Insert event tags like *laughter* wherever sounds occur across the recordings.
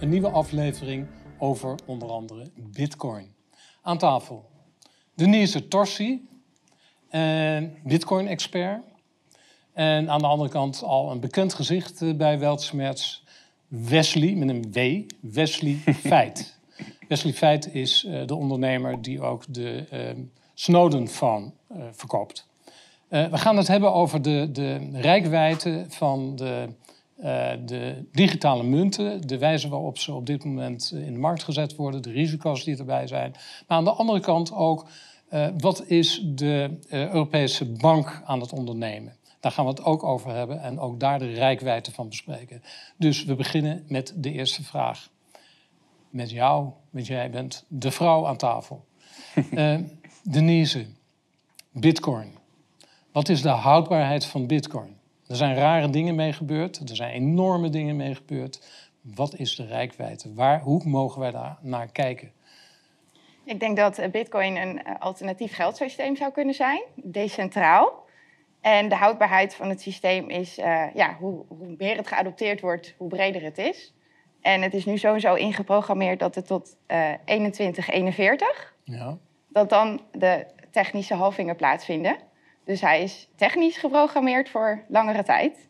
een nieuwe aflevering over onder andere Bitcoin. Aan tafel Denise Torsi, Bitcoin-expert. En aan de andere kant al een bekend gezicht eh, bij Weltsmerts, Wesley, met een W, Wesley *laughs* Feit. Wesley Feit is uh, de ondernemer die ook de uh, Snowden Phone uh, verkoopt. we gaan het hebben over de, de rijkwijde van de uh, de digitale munten, de wijze waarop ze op dit moment in de markt gezet worden, de risico's die erbij zijn. Maar aan de andere kant ook, uh, wat is de uh, Europese bank aan het ondernemen? Daar gaan we het ook over hebben en ook daar de rijkwijde van bespreken. Dus we beginnen met de eerste vraag. Met jou, want jij bent de vrouw aan tafel. *laughs* Denise, Bitcoin. Wat is de houdbaarheid van Bitcoin? Er zijn rare dingen mee gebeurd, er zijn enorme dingen mee gebeurd. Wat is de rijkwijde? Waar, hoe mogen wij daar naar kijken? Ik denk dat eh, Bitcoin een eh, alternatief geldsysteem zou kunnen zijn, decentraal. En de houdbaarheid van het systeem is, uh, ja, hoe, hoe meer het geadopteerd wordt, hoe breder het is. En het is nu sowieso ingeprogrammeerd dat het tot uh, 2141, ja. dat dan de technische halvingen plaatsvinden. Dus hij is technisch geprogrammeerd voor langere tijd.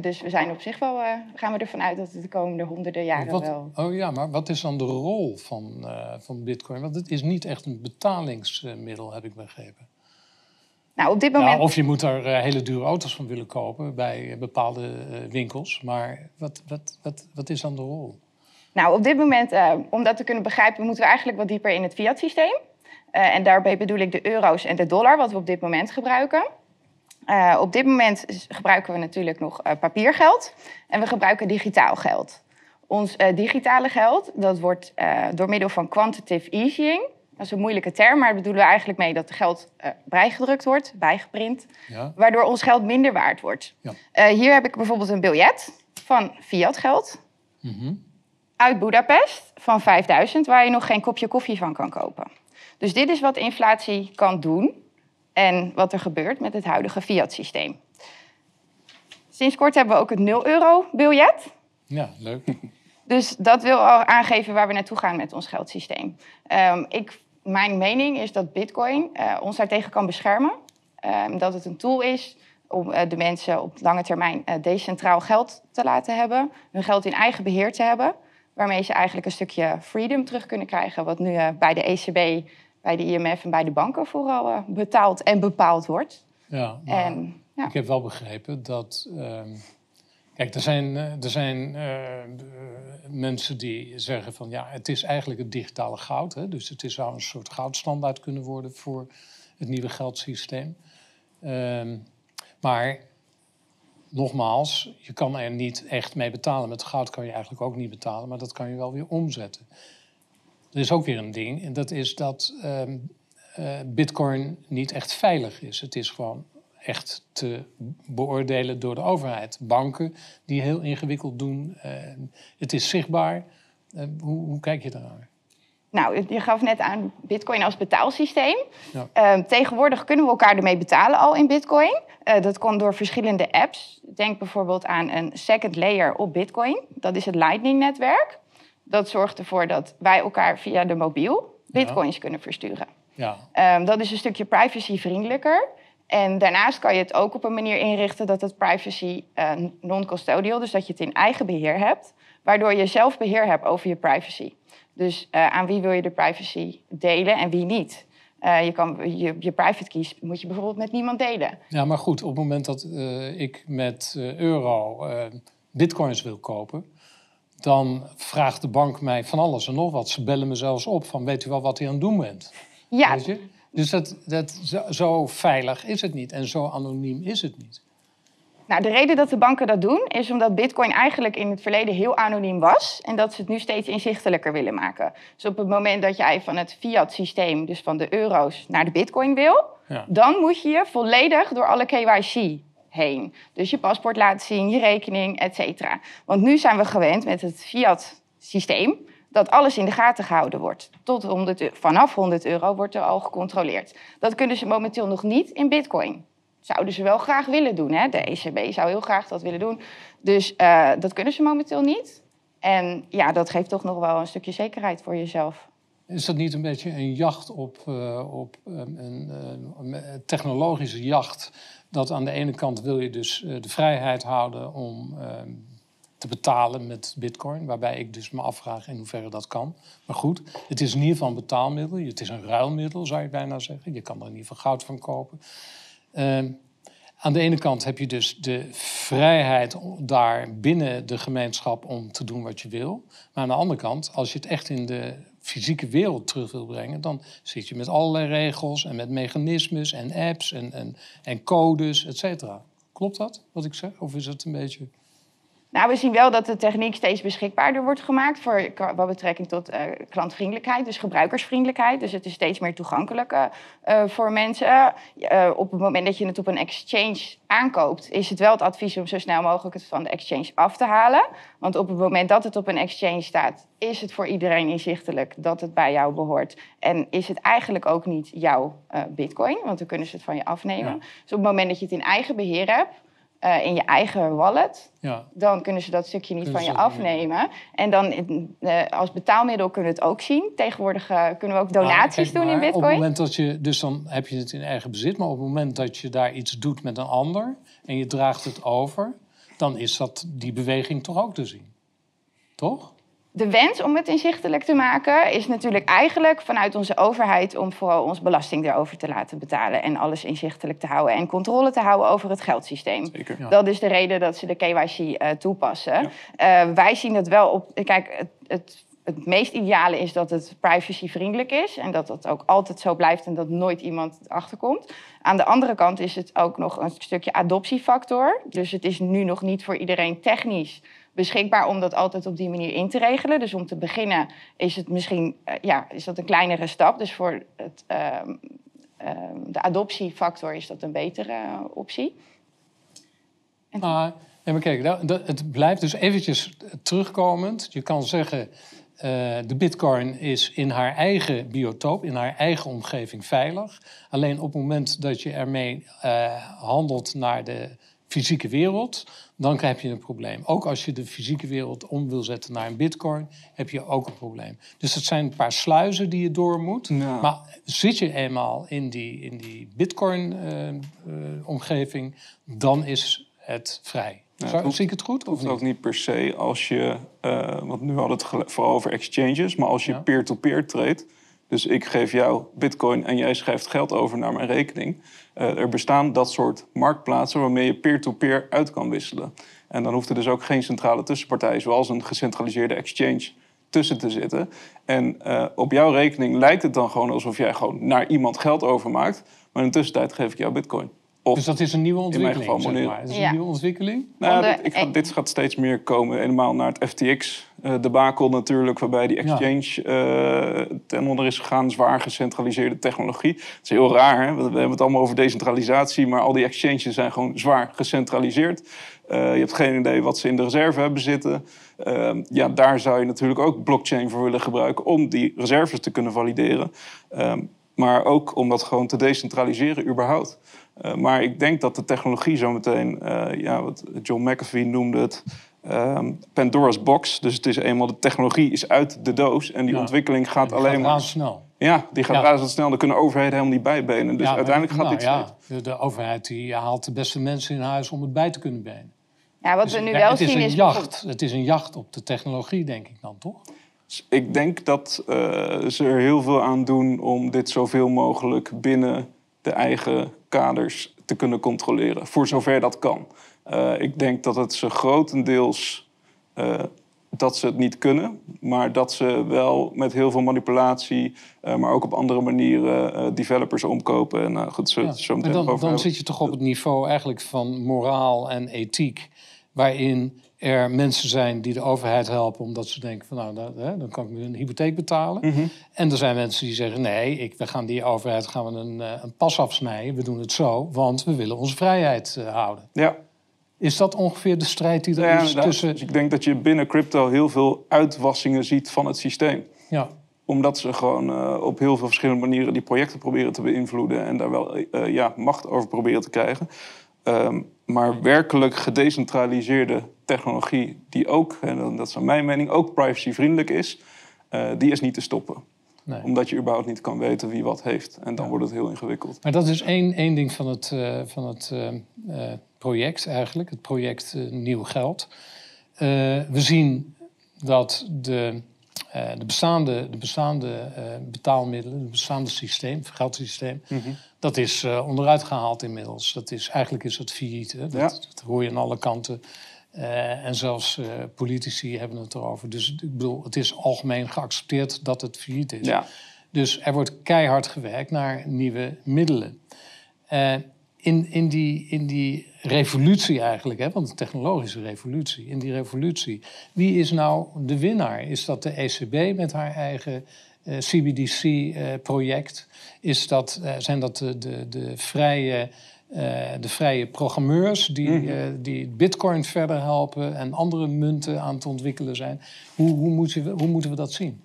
Dus we zijn op zich wel, uh, gaan we ervan uit dat het de komende honderden jaren wel. Oh ja, maar wat is dan de rol van, uh, van Bitcoin? Want het is niet echt een betalingsmiddel, heb ik begrepen. Nou, op dit moment. Ja, of je moet er uh, hele dure auto's van willen kopen bij bepaalde winkels. Maar wat, wat, wat, wat is dan de rol? Nou, op dit moment, om dat te kunnen begrijpen, moeten we eigenlijk wat dieper in het fiat-systeem. Uh, en daarbij bedoel ik de euro's en de dollar, wat we op dit moment gebruiken. Uh, op dit moment gebruiken we natuurlijk nog uh, papiergeld en we gebruiken digitaal geld. Ons digitale geld dat wordt door middel van quantitative easing, dat is een moeilijke term, maar daar bedoelen we eigenlijk mee dat het geld bijgedrukt wordt, bijgeprint, ja. waardoor ons geld minder waard wordt. Ja. hier heb ik bijvoorbeeld een biljet van fiat geld mm -hmm. uit Budapest van 5000, waar je nog geen kopje koffie van kan kopen. Dus dit is wat inflatie kan doen en wat er gebeurt met het huidige fiat-systeem. Sinds kort hebben we ook het 0-euro-biljet. Ja, leuk. *laughs* Dus dat wil al aangeven waar we naartoe gaan met ons geldsysteem. Um, ik, mijn mening is dat Bitcoin uh, ons daartegen kan beschermen. Um, dat het een tool is om uh, de mensen op lange termijn uh, decentraal geld te laten hebben, hun geld in eigen beheer te hebben, waarmee ze eigenlijk een stukje freedom terug kunnen krijgen, wat nu bij de ECB bij de IMF en bij de banken vooral uh, betaald en bepaald wordt. Ja, en, ja, ik heb wel begrepen dat. Uh, kijk, er zijn, eh, er zijn uh, mensen die zeggen van ja, het is eigenlijk het digitale goud. Hè, dus het is zou een soort goudstandaard kunnen worden voor het nieuwe geldsysteem. Ehm, maar nogmaals, je kan er niet echt mee betalen. Met goud kan je eigenlijk ook niet betalen, maar dat kan je wel weer omzetten. Er is ook weer een ding, en dat is dat uh, uh, Bitcoin niet echt veilig is. Het is gewoon echt te beoordelen door de overheid. Banken die heel ingewikkeld doen. Uh, het is zichtbaar. Uh, hoe, hoe, kijk je daarnaar? Nou, je gaf net aan Bitcoin als betaalsysteem. Ja. Ehm, tegenwoordig kunnen we elkaar ermee betalen al in Bitcoin. Dat komt door verschillende apps. Denk bijvoorbeeld aan een second layer op Bitcoin. Dat is het Lightning-netwerk. Dat zorgt ervoor dat wij elkaar via de mobiel bitcoins kunnen versturen. Ja. Um, dat is een stukje privacyvriendelijker. En daarnaast kan je het ook op een manier inrichten dat het privacy uh, non-custodial, dus dat je het in eigen beheer hebt, waardoor je zelf beheer hebt over je privacy. Dus uh, aan wie wil je de privacy delen en wie niet? Uh, je, kan, je, je private keys moet je bijvoorbeeld met niemand delen. Ja, maar goed, op het moment dat ik met euro bitcoins wil kopen, dan vraagt de bank mij van alles en nog wat. Ze bellen me zelfs op van weet u wel wat u aan het doen bent? Ja. Weet je? Dus dat, dat, zo, veilig is het niet en zo anoniem is het niet. Nou, de reden dat de banken dat doen is omdat Bitcoin eigenlijk in het verleden heel anoniem was en dat ze het nu steeds inzichtelijker willen maken. Dus op het moment dat jij van het fiat-systeem, dus van de euro's, naar de Bitcoin wil, ja. dan moet je je volledig door alle KYC heen. Dus je paspoort laten zien, je rekening, et cetera. Want nu zijn we gewend met het fiat-systeem dat alles in de gaten gehouden wordt. Tot 100, vanaf 100 euro wordt er al gecontroleerd. Dat kunnen ze momenteel nog niet in bitcoin. Zouden ze wel graag willen doen. Hè? De ECB zou heel graag dat willen doen. Dus uh, dat kunnen ze momenteel niet. En ja, dat geeft toch nog wel een stukje zekerheid voor jezelf. Is dat niet een beetje een jacht op, uh, op um, een, uh, technologische jacht? Dat aan de ene kant wil je dus uh, de vrijheid houden om ehm, te betalen met bitcoin. Waarbij ik dus me afvraag in hoeverre dat kan. Maar goed, het is in ieder geval een betaalmiddel. Het is een ruilmiddel, zou je bijna zeggen. Je kan er in ieder geval goud van kopen. Uh, aan de ene kant heb je dus de vrijheid daar binnen de gemeenschap om te doen wat je wil. Maar aan de andere kant, als je het echt in de fysieke wereld terug wil brengen, dan zit je met allerlei regels en met mechanismes en apps en, en, en codes, et cetera. Klopt dat, wat ik zeg? Of is het een beetje... Nou, we zien wel dat de techniek steeds beschikbaarder wordt gemaakt voor wat betrekking tot uh, klantvriendelijkheid, dus gebruikersvriendelijkheid. Dus het is steeds meer toegankelijk uh, voor mensen. Uh, op het moment dat je het op een exchange aankoopt, is het wel het advies om zo snel mogelijk het van de exchange af te halen. Want op het moment dat het op een exchange staat, is het voor iedereen inzichtelijk dat het bij jou behoort. En is het eigenlijk ook niet jouw bitcoin, want dan kunnen ze het van je afnemen. Ja. Dus op het moment dat je het in eigen beheer hebt, uh, in je eigen wallet, ja. dan kunnen ze dat stukje niet van je afnemen. En dan uh, als betaalmiddel kunnen we het ook zien. Tegenwoordig uh, kunnen we ook donaties doen in Bitcoin. Op het moment dat je, dus dan heb je het in eigen bezit, maar op het moment dat je daar iets doet met een ander en je draagt het over, dan is dat die beweging toch ook te zien. Toch? De wens om het inzichtelijk te maken is natuurlijk eigenlijk vanuit onze overheid om vooral ons belasting erover te laten betalen en alles inzichtelijk te houden en controle te houden over het geldsysteem. Zeker, ja. Dat is de reden dat ze de KYC uh, eh, toepassen. Ja. Uh, wij zien het wel op. Kijk, het, het, het meest ideale is dat het privacyvriendelijk is en dat dat ook altijd zo blijft en dat nooit iemand achterkomt. Aan de andere kant is het ook nog een stukje adoptiefactor. Dus het is nu nog niet voor iedereen technisch beschikbaar om dat altijd op die manier in te regelen. Dus om te beginnen is het misschien uh, ja, is dat een kleinere stap. Dus voor het, uh, uh, de adoptiefactor is dat een betere eh, optie. En maar, ja, maar kijk, het blijft dus eventjes terugkomend. Je kan zeggen, uh, de bitcoin is in haar eigen biotoop, in haar eigen omgeving veilig. Alleen op het moment dat je ermee handelt naar de fysieke wereld, dan heb je een probleem. Ook als je de fysieke wereld om wil zetten naar een bitcoin, heb je ook een probleem. Dus het zijn een paar sluizen die je door moet. Maar zit je eenmaal in die, in die bitcoin-omgeving, uh, uh, dan is het vrij. Ja, Zou, zie ik het goed? Of niet? ook niet per se als je, uh, want nu hadden we het vooral over exchanges, maar als je peer-to-peer -peer treedt, dus ik geef jou bitcoin en jij schrijft geld over naar mijn rekening. Uh, er bestaan dat soort marktplaatsen waarmee je peer-to-peer uit kan wisselen. En dan hoeft er dus ook geen centrale tussenpartij, zoals een gecentraliseerde exchange, tussen te zitten. En uh, op jouw rekening lijkt het dan gewoon alsof jij gewoon naar iemand geld overmaakt. Maar in de tussentajd geef ik jou bitcoin. Of dus dat is een nieuwe ontwikkeling, in mijn geval, zeg is een nieuwe ontwikkeling? Nou, dit, ik ga, dit gaat steeds meer komen. Helemaal naar het FTX uh, debakel natuurlijk, waarbij die exchange uh, ten onder is gegaan. Zwaar gecentraliseerde technologie. Het is heel raar, hè? we, hebben het allemaal over decentralisatie, maar al die exchanges zijn gewoon zwaar gecentraliseerd. Uh, je hebt geen idee wat ze in de reserve hebben zitten. Ehm, ja, daar zou je natuurlijk ook blockchain voor willen gebruiken om die reserves te kunnen valideren. Ehm, maar ook om dat gewoon te decentraliseren überhaupt. Uh, maar ik denk dat de technologie zometeen, uh, ja, wat John McAfee noemde het, um, Pandora's box. Dus het is eenmaal de technologie is uit de doos en die ontwikkeling gaat die alleen maar. snel. Ja, die gaat ja. razendsnel. Daar kunnen overheden helemaal niet bijbenen. Dus ja, uiteindelijk gaat nou, dit ja, de, de, overheid die haalt de beste mensen in huis om het bij te kunnen benen. Ja, wat dus, we nu wel het zien is... Een jacht. Het is een jacht op de technologie, denk ik dan, toch? Ik denk dat uh, ze er heel veel aan doen om dit zoveel mogelijk binnen de eigen kaders te kunnen controleren. Voor zover dat kan. Uh, ik denk dat het ze grotendeels uh, dat ze het niet kunnen, maar dat ze wel met heel veel manipulatie, uh, maar ook op andere manieren developers omkopen. En goed, zo, ja, zo dan, dan zit je toch op het niveau eigenlijk van moraal en ethiek, waarin er mensen zijn die de overheid helpen omdat ze denken van nou, dat, hè, dan kan ik een hypotheek betalen. Mm -hmm. En er zijn mensen die zeggen nee, ik, we gaan die overheid gaan we een, een pas afsnijden. We doen het zo, want we willen onze vrijheid uh, houden. Ja. Is dat ongeveer de strijd die er ja, is tussen... Dus ik denk dat je binnen crypto heel veel uitwassingen ziet van het systeem. Ja. Omdat ze gewoon uh, op heel veel verschillende manieren die projecten proberen te beïnvloeden... en daar wel uh, ja, macht over proberen te krijgen. Um, maar werkelijk gedecentraliseerde technologie die ook, en dat is naar mijn mening, ook privacyvriendelijk is, uh, die is niet te stoppen. Nee. Omdat je überhaupt niet kan weten wie wat heeft. En dan wordt het heel ingewikkeld. Maar dat is één, één ding van het, uh, van het uh, project eigenlijk. Het project Nieuw Geld. we zien dat de, de bestaande, de bestaande betaalmiddelen, het bestaande systeem, het geldsysteem... Mm -hmm. dat is onderuit gehaald inmiddels. Dat is, eigenlijk is het failliet. Dat, ja. dat hoor je aan alle kanten. Uh, en zelfs uh, politici hebben het erover. Dus ik bedoel, het is algemeen geaccepteerd dat het failliet is. Ja. Dus er wordt keihard gewerkt naar nieuwe middelen. Uh, in, in, die, in die revolutie eigenlijk, hè, want een technologische revolutie, in die revolutie, wie is nou de winnaar? Is dat de ECB met haar eigen CBDC-project? Is dat, zijn dat de, de, de vrije uh, de vrije programmeurs die, mm uh, die Bitcoin verder helpen en andere munten aan het ontwikkelen zijn. Hoe, hoe, moet je, hoe moeten we dat zien?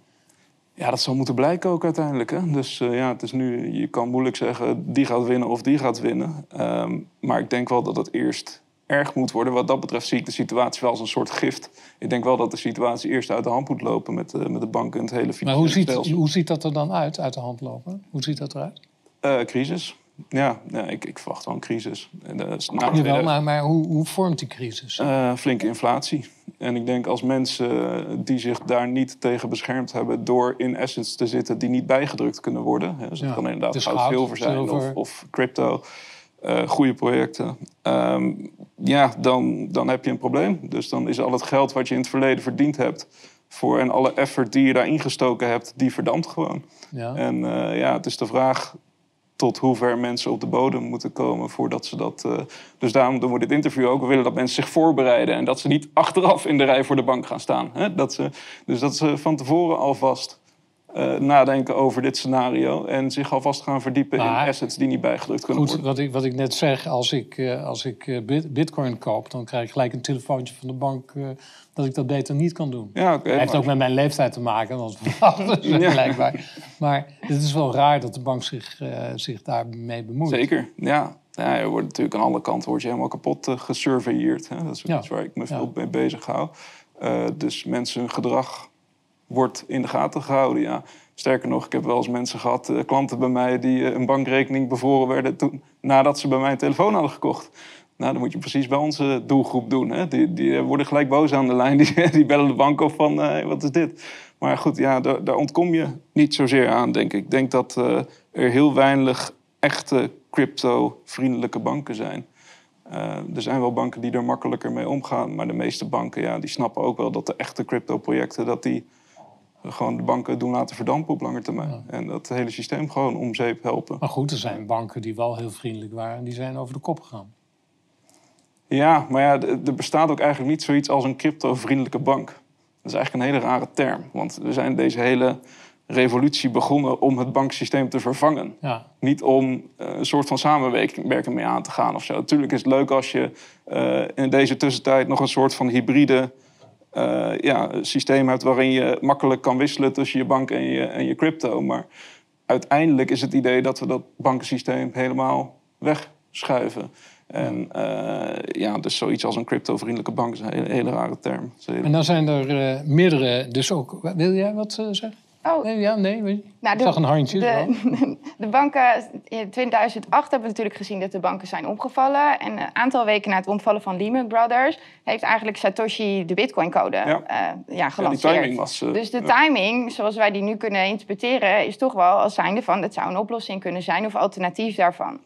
Ja, dat zal moeten blijken ook uiteindelijk. Hè? Dus uh, ja, het is nu, je kan moeilijk zeggen die gaat winnen of die gaat winnen. Um, maar ik denk wel dat het eerst erg moet worden. Wat dat betreft zie ik de situatie wel als een soort gift. Ik denk wel dat de situatie eerst uit de hand moet lopen met, uh, met de banken en het hele financiële Maar hoe ziet, hoe ziet dat er dan uit, uit de hand lopen? Hoe ziet dat eruit? Uh, crisis. Ja, ja ik, ik, verwacht wel een crisis. En, uh, Jawel, maar, maar hoe, hoe, vormt die crisis? Uh, flinke inflatie. En ik denk als mensen die zich daar niet tegen beschermd hebben... door in assets te zitten die niet bijgedrukt kunnen worden... Hè, dus het kan inderdaad goud, zilver zijn Of, of crypto... Uh, goede projecten. Um, ja, dan, dan heb je een probleem. Dus dan is al het geld wat je in het verleden verdiend hebt... Voor, en alle effort die je daarin gestoken hebt, die verdampt gewoon. Ja. En uh, ja, het is de vraag tot hoe ver mensen op de bodem moeten komen voordat ze dat. Uh, dus daarom doen we dit interview ook. We willen dat mensen zich voorbereiden en dat ze niet achteraf in de rij voor de bank gaan staan. Hè? Dat ze, dus dat ze van tevoren alvast uh, nadenken over dit scenario en zich alvast gaan verdiepen in assets die niet bijgedrukt kunnen goed, worden. Wat ik, wat ik net zeg, als ik, uh, als ik bitcoin koop, dan krijg ik gelijk een telefoontje van de bank dat ik dat beter niet kan doen. Ja, okay, heeft ook met mijn leeftijd te maken, want *laughs* ja. blijkbaar. Maar het is wel raar dat de bank zich, zich daarmee bemoeit. Zeker, ja. ja. Je wordt natuurlijk aan alle kanten word je helemaal kapot gesurveilleerd. Hè? Dat is ja. iets waar ik me veel mee bezig hou. Dus mensen hun gedrag wordt in de gaten gehouden, ja. Sterker nog, ik heb wel eens mensen gehad, klanten bij mij... die een bankrekening bevoren werden toen, nadat ze bij mij een telefoon hadden gekocht. Nou, dan moet je precies bij onze doelgroep doen. Hè? Die, die worden gelijk boos aan de lijn. *laughs* Die, die bellen de bank op van, wat is dit? Maar goed, ja, daar, daar, ontkom je niet zozeer aan, denk ik. Ik denk dat er heel weinig echte crypto-vriendelijke banken zijn. Er zijn wel banken die er makkelijker mee omgaan. Maar de meeste banken, ja, die snappen ook wel dat de echte crypto-projecten... dat die gewoon de banken doen laten verdampen op lange termijn. En dat hele systeem gewoon om zeep helpen. Maar goed, er zijn banken die wel heel vriendelijk waren... en die zijn over de kop gegaan. Ja, maar ja, er bestaat ook eigenlijk niet zoiets als een crypto-vriendelijke bank. Dat is eigenlijk een hele rare term. Want we zijn deze hele revolutie begonnen om het banksysteem te vervangen. Ja. Niet om eh, een soort van samenwerking mee aan te gaan of zo. Natuurlijk is het leuk als je uh, in deze tussentijd nog een soort van hybride ja, systeem hebt... waarin je makkelijk kan wisselen tussen je bank en je, en je crypto. Maar uiteindelijk is het idee dat we dat bankensysteem helemaal wegschuiven. En uh, ja, dus zoiets als een crypto-vriendelijke bank is een hele, rare term. En dan zijn er uh, meerdere, dus ook... Wil jij wat uh, zeggen? Oh. Nee, ja, nee. Nou, ik zag een handje. De, *laughs* de, banken, in 2008 hebben we natuurlijk gezien dat de banken zijn omgevallen. En een aantal weken na het omvallen van Lehman Brothers... heeft eigenlijk Satoshi de Bitcoin-code ja. Uh, ja, gelanceerd. Ja, timing was, uh, dus de timing, zoals wij die nu kunnen interpreteren... is toch wel als zijnde van... dat zou een oplossing kunnen zijn of alternatief daarvan.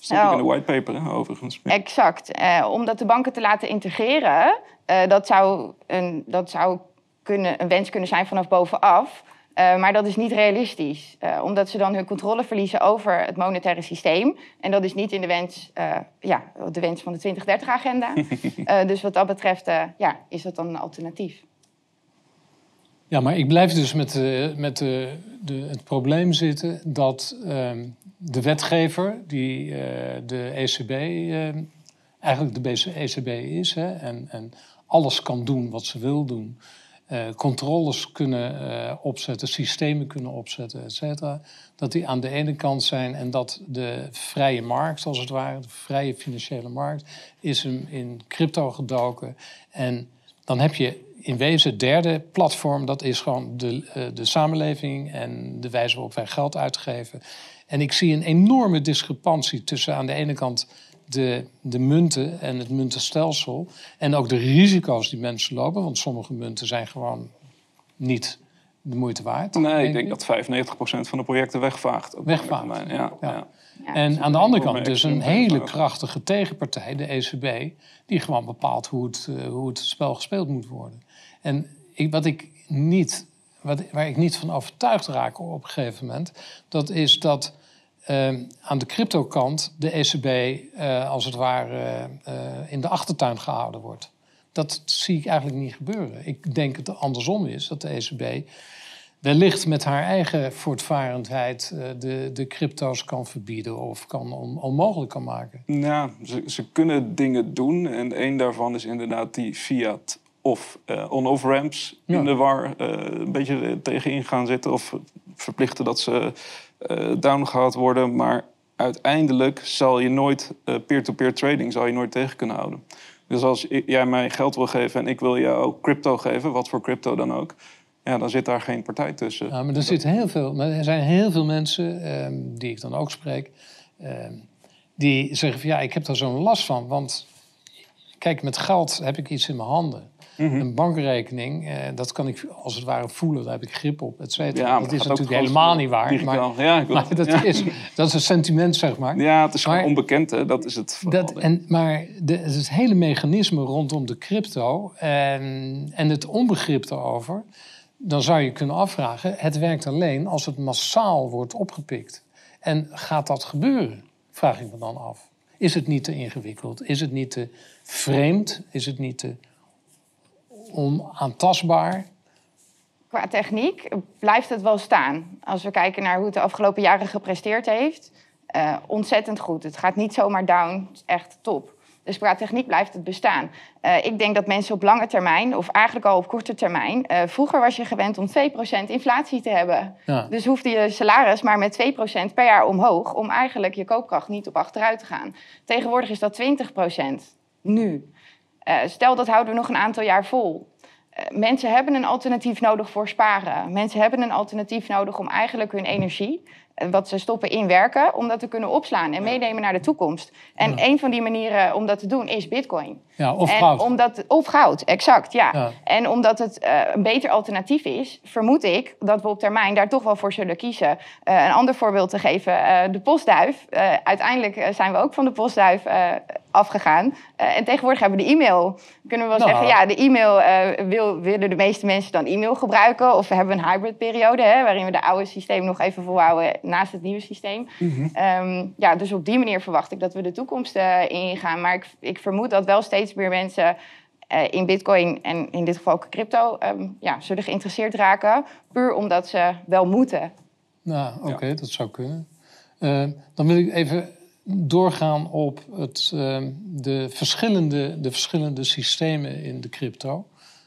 Stond nou, in de whitepaper, hè, overigens. Exact. Eh, om dat de banken te laten integreren, uh, dat zou, een, dat zou kunnen, een wens kunnen zijn vanaf bovenaf. Uh, maar dat is niet realistisch, uh, omdat ze dan hun controle verliezen over het monetaire systeem. En dat is niet in de wens, uh, ja, de wens van de 2030-agenda. *laughs* dus wat dat betreft ja, is dat dan een alternatief. Ja, maar ik blijf dus met, met de, de, het probleem zitten dat ehm, de wetgever, die uh, de ECB, uh, eh, eigenlijk de ECB is, hè, en, en, alles kan doen wat ze wil doen. Eh, controles kunnen eh, opzetten, systemen kunnen opzetten, et cetera. Dat die aan de ene kant zijn en dat de vrije markt, als het ware, de vrije financiële markt, is hem in crypto gedoken. En dan heb je in wezen het derde platform, dat is gewoon de, uh, de samenleving en de wijze waarop wij geld uitgeven. En ik zie een enorme discrepantie tussen aan de ene kant de, de munten en het muntenstelsel. En ook de risico's die mensen lopen. Want sommige munten zijn gewoon niet de moeite waard. Nee, ik denk dat 95% van de projecten wegvaagt. Wegvaagt. Ja, ja. ja. En aan de andere kant dus een hele krachtige tegenpartij, de ECB... die gewoon bepaalt hoe het, uh, hoe het spel gespeeld moet worden. En ik, wat ik niet, wat, waar ik niet van overtuigd raak op een gegeven moment... dat is dat uh, aan de cryptokant de ECB uh, als het ware uh, in de achtertuin gehouden wordt. Dat zie ik eigenlijk niet gebeuren. Ik denk dat het andersom is, dat de ECB wellicht met haar eigen voortvarendheid de, de crypto's kan verbieden of kan on, onmogelijk kan maken. Ja, ze, ze kunnen dingen doen en één daarvan is inderdaad die fiat of on-off ramps ja. in de war een beetje tegenin gaan zitten of verplichten dat ze uh, down gehaald worden. Maar uiteindelijk zal je nooit peer-to-peer -peer trading zal je nooit tegen kunnen houden. Dus als jij mij geld wil geven en ik wil jou crypto geven, wat voor crypto dan ook, ja, dan zit daar geen partij tussen. Ja, maar er, zit heel veel, er zijn heel veel mensen, eh, die ik dan ook spreek, eh, die zeggen van ja, ik heb daar zo'n last van. Want kijk, met geld heb ik iets in mijn handen. Mm -hmm. Een bankrekening, eh, dat kan ik als het ware voelen, daar heb ik grip op, et cetera. Ja, dat is natuurlijk helemaal niet waar. Maar, ja, *laughs* maar dat, ja. is, dat is een sentiment, zeg maar. Ja, het is gewoon onbekend, hè? dat is het. Dat, en, maar de, het hele mechanisme rondom de crypto en, en het onbegrip daarover, dan zou je kunnen afvragen, het werkt alleen als het massaal wordt opgepikt. En gaat dat gebeuren? Vraag ik me dan af. Is het niet te ingewikkeld? Is het niet te vreemd? Is het niet te onaantastbaar? Qua techniek blijft het wel staan. Als we kijken naar hoe het de afgelopen jaren gepresteerd heeft, uh, ontzettend goed. Het gaat niet zomaar down, echt top. Dus qua techniek blijft het bestaan. Uh, ik denk dat mensen op lange termijn, of eigenlijk al op korte termijn... Uh, vroeger was je gewend om 2% inflatie te hebben. Ja. Dus hoefde je salaris maar met 2% per jaar omhoog... om eigenlijk je koopkracht niet op achteruit te gaan. Tegenwoordig is dat 20% nu. Uh, stel dat houden we nog een aantal jaar vol. Uh, mensen hebben een alternatief nodig voor sparen. Mensen hebben een alternatief nodig om eigenlijk hun energie, wat ze stoppen in werken, om dat te kunnen opslaan en meenemen naar de toekomst. En ja. een van die manieren om dat te doen is bitcoin. Ja, of en goud. Omdat, of goud, exact, ja. ja. En omdat het een beter alternatief is, vermoed ik dat we op termijn daar toch wel voor zullen kiezen. een ander voorbeeld te geven, de postduif. uiteindelijk zijn we ook van de postduif afgegaan. En tegenwoordig hebben we de e-mail. Kunnen we wel nou. zeggen, ja, de e-mail wil, willen de meeste mensen dan e-mail gebruiken. Of we hebben een hybrid periode, hè, waarin we de oude systeem nog even volhouden naast het nieuwe systeem. Mm -hmm. um, ja, dus op die manier verwacht ik dat we de toekomst uh, ingaan. Maar ik, ik vermoed dat wel steeds meer mensen in bitcoin en in dit geval ook crypto um, ja, zullen geïnteresseerd raken. Puur omdat ze wel moeten. Nou, oké, okay, ja. dat zou kunnen. dan wil ik even doorgaan op het, uh, de, verschillende, de verschillende systemen in de crypto.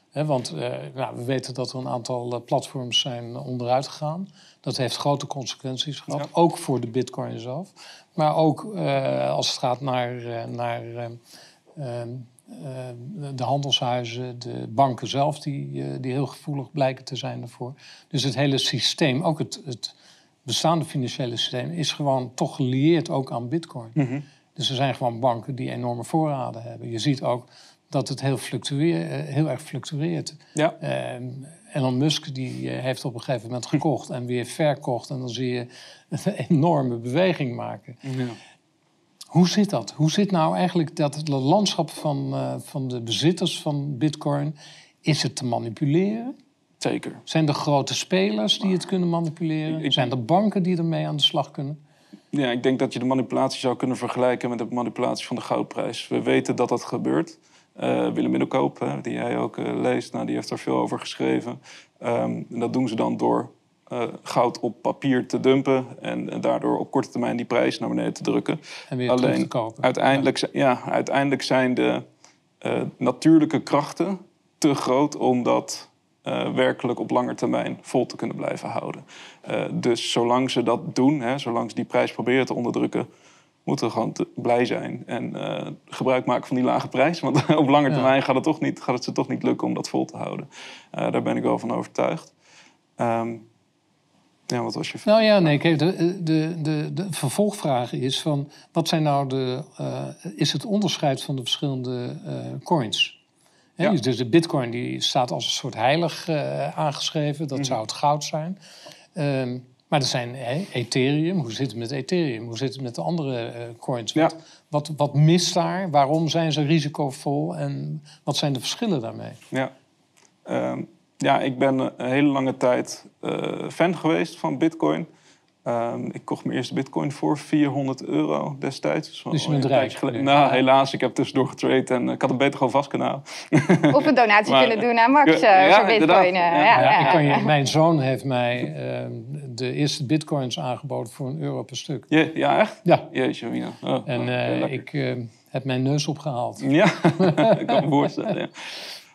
He, want uh, nou, we weten dat er een aantal uh, platforms zijn onderuit gegaan. Dat heeft grote consequenties gehad, ja. ook voor de bitcoin zelf. Maar ook uh, als het gaat naar, naar de handelshuizen, de banken zelf, die, die heel gevoelig blijken te zijn daarvoor. Dus het hele systeem, ook het, het bestaande financiële systeem is gewoon toch gelieerd ook aan bitcoin. Mm -hmm. Dus er zijn gewoon banken die enorme voorraden hebben. Je ziet ook dat het heel, fluctueer, heel erg fluctueert. Ja. Uh, Elon Musk die heeft op een gegeven moment gekocht en weer verkocht. En dan zie je een *laughs* enorme beweging maken. Ja. Hoe zit dat? Hoe zit nou eigenlijk dat landschap van, uh, van de bezitters van bitcoin? Is het te manipuleren? Zeker. Zijn er grote spelers die het kunnen manipuleren? Ik, Zijn er banken die ermee aan de slag kunnen? Ja, ik denk dat je de manipulatie zou kunnen vergelijken met de manipulatie van de goudprijs. We weten dat dat gebeurt. Uh, Willem Middelkoop, die jij ook uh, leest, nou, die heeft daar veel over geschreven. Um, en dat doen ze dan door uh, goud op papier te dumpen en, en, daardoor op korte termijn die prijs naar beneden te drukken. En weer Alleen, te kopen. Uiteindelijk, ja. ja. uiteindelijk zijn de natuurlijke krachten te groot om dat eh, werkelijk op lange termijn vol te kunnen blijven houden. Dus zolang ze dat doen, hè, zolang ze die prijs proberen te onderdrukken, moeten we gewoon blij zijn en uh, gebruik maken van die lage prijs. Want *laughs* op lange termijn gaat het, toch niet, gaat het ze toch niet lukken om dat vol te houden. daar ben ik wel van overtuigd. Um, ja, wat was je Nou ja, nee, kijk, de, de, de, de vervolgvraag is van... wat zijn nou de... Uh, is het onderscheid van de verschillende uh, coins? Ja. Dus de bitcoin die staat als een soort heilig uh, aangeschreven. Dat mm zou het goud zijn. Um, maar er zijn Ethereum. Hoe zit het met Ethereum? Hoe zit het met de andere coins? Wat, ja. wat, wat mist daar? Waarom zijn ze risicovol? En wat zijn de verschillen daarmee? Ja. Um, ja, ik ben een hele lange tijd uh, fan geweest van Bitcoin. Um, ik kocht mijn eerste Bitcoin voor 400 euro destijds. Dus je bent rijk? Nou, helaas. Ik heb tussendoor getrade en ik had het beter gewoon vast kunnen *laughs* Of een donatie kunnen doen aan Max uh, ja, voor Bitcoin. Ja. Ja, ja, ik kan je, mijn zoon heeft mij uh, de eerste Bitcoins aangeboden voor een euro per stuk. Je, ja, echt? Ja. Jeetje, Wina. Oh, en oh, ik heb mijn neus opgehaald. *laughs* Ja, ik kan me voorstellen.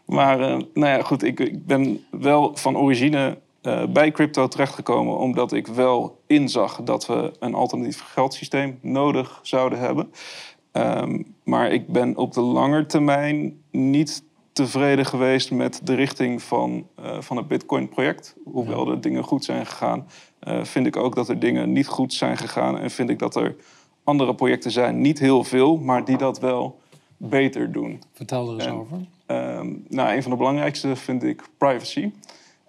Maar uh, nou ja, goed, ik, ik, ben wel van origine uh, bij crypto terechtgekomen omdat ik wel inzag dat we een alternatief geldsysteem nodig zouden hebben. Um, maar ik ben op de lange termijn niet tevreden geweest met de richting van, uh, van het Bitcoin-project. Hoewel er dingen goed zijn gegaan, vind ik ook dat er dingen niet goed zijn gegaan. En vind ik dat er andere projecten zijn, niet heel veel, maar die dat wel beter doen. Vertel er eens over. Um, nou, een van de belangrijkste vind ik privacy.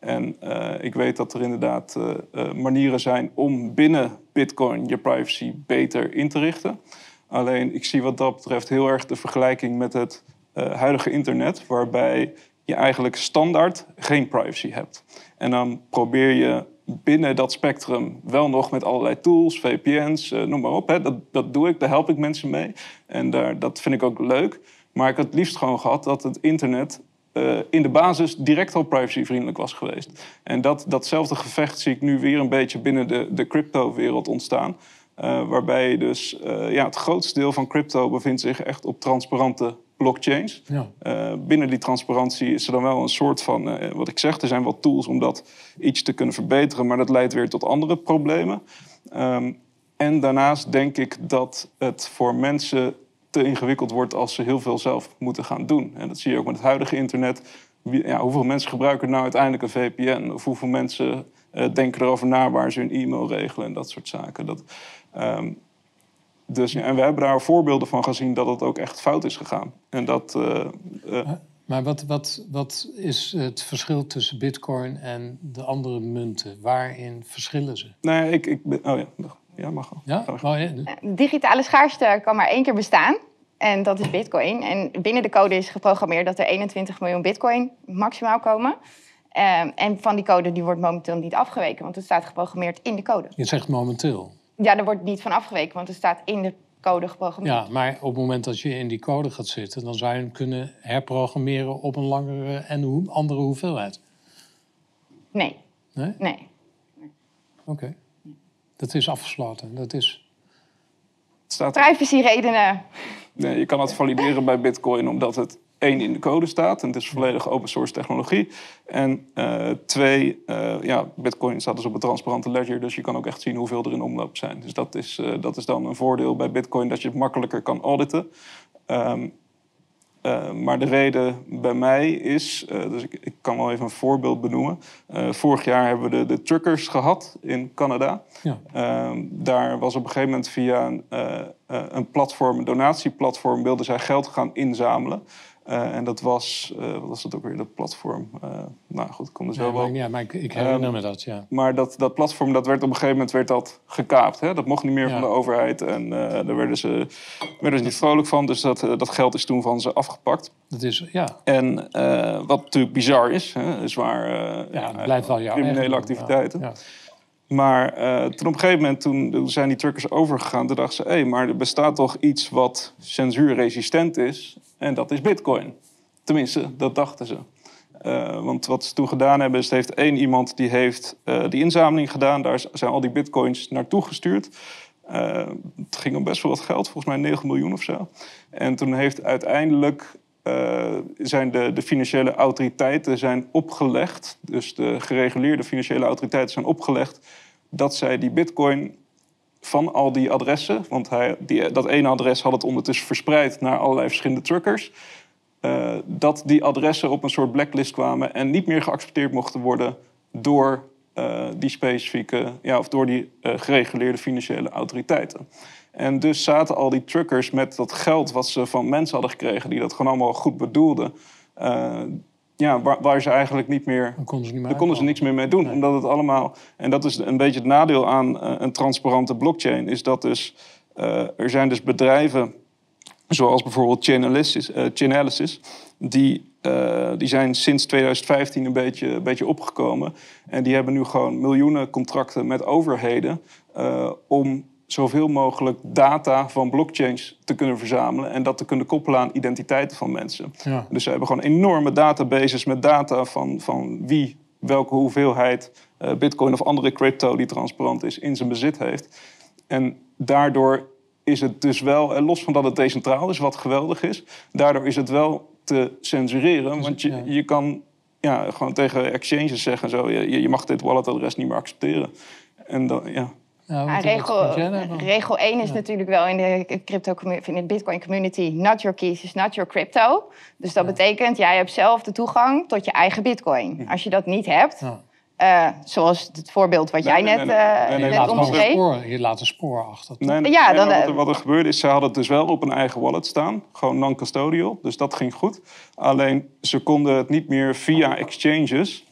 En uh, ik weet dat er inderdaad uh, uh, manieren zijn om binnen Bitcoin je privacy beter in te richten. Alleen ik zie wat dat betreft heel erg de vergelijking met het huidige internet, waarbij je eigenlijk standaard geen privacy hebt. En dan probeer je binnen dat spectrum wel nog met allerlei tools, VPN's, noem maar op. Hè. Dat, dat doe ik, daar help ik mensen mee. En daar, dat vind ik ook leuk. Maar ik had het liefst gewoon gehad dat het internet uh, in de basis direct al privacyvriendelijk was geweest. En dat, datzelfde gevecht zie ik nu weer een beetje binnen de, de crypto-wereld ontstaan. Uh, waarbij dus uh, ja, het grootste deel van crypto bevindt zich echt op transparante blockchains. Ja. binnen die transparantie is er dan wel een soort van, wat ik zeg, er zijn wel tools om dat iets te kunnen verbeteren, maar dat leidt weer tot andere problemen. Um, en daarnaast denk ik dat het voor mensen te ingewikkeld wordt als ze heel veel zelf moeten gaan doen. En dat zie je ook met het huidige internet. Ja, hoeveel mensen gebruiken nou uiteindelijk een VPN? Of hoeveel mensen uh, denken erover na waar ze hun e-mail regelen en dat soort zaken. Dat, um, dus, ja, en we hebben daar voorbeelden van gezien dat het ook echt fout is gegaan. En dat, uh, uh, maar wat, wat, wat is het verschil tussen bitcoin en de andere munten? Waarin verschillen ze? Nee, ik, ik oh ja, ja, mag wel. Ja? Oh, ja. Digitale schaarste kan maar één keer bestaan. En dat is bitcoin. En binnen de code is geprogrammeerd dat er 21 miljoen bitcoin maximaal komen. Um, en van die code die wordt momenteel niet afgeweken, want het staat geprogrammeerd in de code. Je zegt momenteel? Ja, er wordt niet van afgeweken, want het staat in de code geprogrammeerd. Ja, maar op het moment dat je in die code gaat zitten, dan zou je hem kunnen herprogrammeren op een langere en andere hoeveelheid. Nee. Nee? Nee. Oké. Dat is afgesloten. Dat is... Staat... Privacyredenen. Nee, je kan het valideren bij Bitcoin omdat het één in de code staat. En het is volledig open source technologie. En uh, twee, uh, ja, Bitcoin staat dus op een transparante ledger. Dus je kan ook echt zien hoeveel er in omloop zijn. Dus dat is, uh, dat is dan een voordeel bij Bitcoin dat je het makkelijker kan auditen. Um, uh, maar de reden bij mij is, uh, dus ik, ik, kan wel even een voorbeeld benoemen. Uh, vorig jaar hebben we de, de truckers gehad in Canada. Ja. Ehm, daar was op een gegeven moment via een, een platform, een donatieplatform, wilden zij geld gaan inzamelen. Uh, en dat was, uh, wat was dat ook weer, dat platform? Uh, nou goed, ik kom er zo wel. Ja, maar ik, ik herinner me dat, ja. Maar dat, dat platform, dat werd op een gegeven moment werd dat gekaapt. Hè? Dat mocht niet meer ja. van de overheid. En daar werden ze, werden ze niet vrolijk van. Dus dat, dat geld is toen van ze afgepakt. Dat is, ja. En wat natuurlijk bizar is, hè, zwaar ja, het blijft wel jouw criminele activiteiten. Ja. Maar toen op een gegeven moment, toen zijn die truckers overgegaan, toen dachten ze, hé, hey, maar er bestaat toch iets wat censuurresistent is. En dat is Bitcoin. Tenminste, dat dachten ze. Uh, want wat ze toen gedaan hebben, is heeft één iemand die heeft uh, die inzameling gedaan. Daar zijn al die bitcoins naartoe gestuurd. Uh, het ging om best wel wat geld, volgens mij 9 miljoen of zo. En toen heeft uiteindelijk zijn de, de financiële autoriteiten zijn opgelegd, dus de gereguleerde financiële autoriteiten zijn opgelegd, dat zij die bitcoin van al die adressen, want hij, die, dat ene adres had het ondertussen verspreid naar allerlei verschillende truckers, uh, dat die adressen op een soort blacklist kwamen en niet meer geaccepteerd mochten worden door uh, die specifieke, ja, of door die gereguleerde financiële autoriteiten. En dus zaten al die truckers met dat geld wat ze van mensen hadden gekregen, die dat gewoon allemaal goed bedoelden. Uh, ja, waar, waar, ze eigenlijk niet meer. Dan konden ze, niet meer daar konden ze niks meer mee doen. Omdat het allemaal. En dat is een beetje het nadeel aan uh, een transparante blockchain. Is dat dus. Uh, er zijn dus bedrijven. Zoals bijvoorbeeld Chainalysis. Chainalysis die, die zijn sinds 2015 een beetje, een beetje opgekomen. En die hebben nu gewoon miljoenen contracten met overheden. om zoveel mogelijk data van blockchains te kunnen verzamelen en dat te kunnen koppelen aan identiteiten van mensen. Ja. Dus ze hebben gewoon enorme databases met data van, van wie welke hoeveelheid uh, bitcoin of andere crypto die transparant is in zijn bezit heeft. En daardoor is het dus wel, los van dat het decentraal is, wat geweldig is, daardoor is het wel te censureren. Want je, je kan ja, gewoon tegen exchanges zeggen zo, je, je mag dit walletadres niet meer accepteren. En dan, ja, ja, regel, regel 1 is natuurlijk wel in de, crypto, in de Bitcoin community: not your keys is not your crypto. Dus dat betekent, jij hebt zelf de toegang tot je eigen Bitcoin. Als je dat niet hebt, uh, zoals het voorbeeld wat jij net, uh, omschreef. Je laat een spoor achter. Nee, ja, dan, wat, er, wat er gebeurde is, ze hadden het dus wel op een eigen wallet staan. Gewoon non-custodial, dus dat ging goed. Alleen, ze konden het niet meer via exchanges...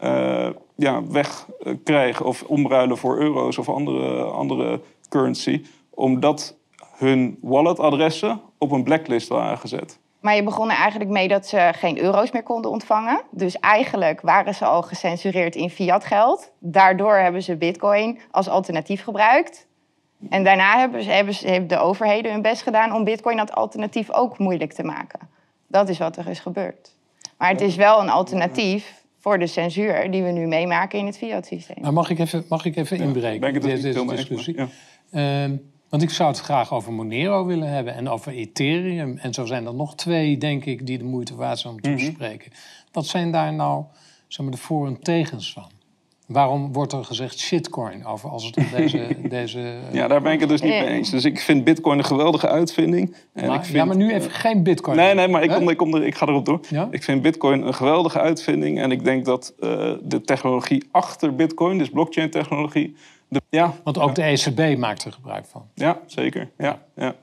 Uh, ja, wegkrijgen of omruilen voor euro's of andere, andere currency, omdat hun walletadressen op een blacklist waren gezet. Maar je begon er eigenlijk mee dat ze geen euro's meer konden ontvangen. Dus eigenlijk waren ze al gecensureerd in fiat geld. Daardoor hebben ze bitcoin als alternatief gebruikt. En daarna hebben, ze, hebben, ze, hebben de overheden hun best gedaan om bitcoin als alternatief ook moeilijk te maken. Dat is wat er is gebeurd. Maar het is wel een alternatief voor de censuur die we nu meemaken in het fiat-systeem. Nou, mag ik even, mag ik even inbreken? Het deze discussie? Ja. Uh, want ik zou het graag over Monero willen hebben en over Ethereum. En zo zijn er nog twee, denk ik, die de moeite waard zijn om te mhm. bespreken. Wat zijn daar nou zeg maar, de voor- en tegens van? Waarom wordt er gezegd shitcoin over als het om deze, *laughs* deze... Ja, daar ben ik het dus niet mee eens. Dus ik vind bitcoin een geweldige uitvinding. En maar, ik vind, ja, maar nu even geen bitcoin. Nee, nee, maar ik, kom, ik, kom er, ik ga erop door. Ja? Ik vind bitcoin een geweldige uitvinding. En ik denk dat uh, de technologie achter bitcoin, dus blockchain technologie... De, ja, Want ook de ECB maakt er gebruik van. Ja, zeker. Ja, ja.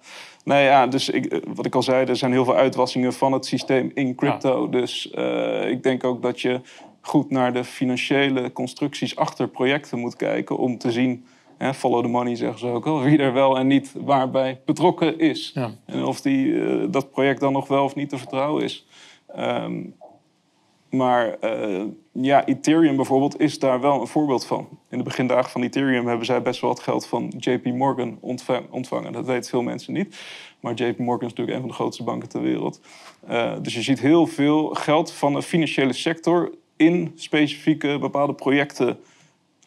Nee, ja, dus ik, eh, wat ik al zei, er zijn heel veel uitwassingen van het systeem in crypto. Ja. Dus uh, ik denk ook dat je goed naar de financiële constructies achter projecten moet kijken om te zien, hè, follow the money zeggen ze ook al, wie er wel en niet waarbij betrokken is. Ja. En of die, uh, dat project dan nog wel of niet te vertrouwen is. Um, maar uh, ja, Ethereum bijvoorbeeld is daar wel een voorbeeld van. In de begindagen van Ethereum hebben zij best wel wat geld van JP Morgan ontvangen. Dat weten veel mensen niet. Maar JP Morgan is natuurlijk een van de grootste banken ter wereld. Uh, dus je ziet heel veel geld van de financiële sector in specifieke bepaalde projecten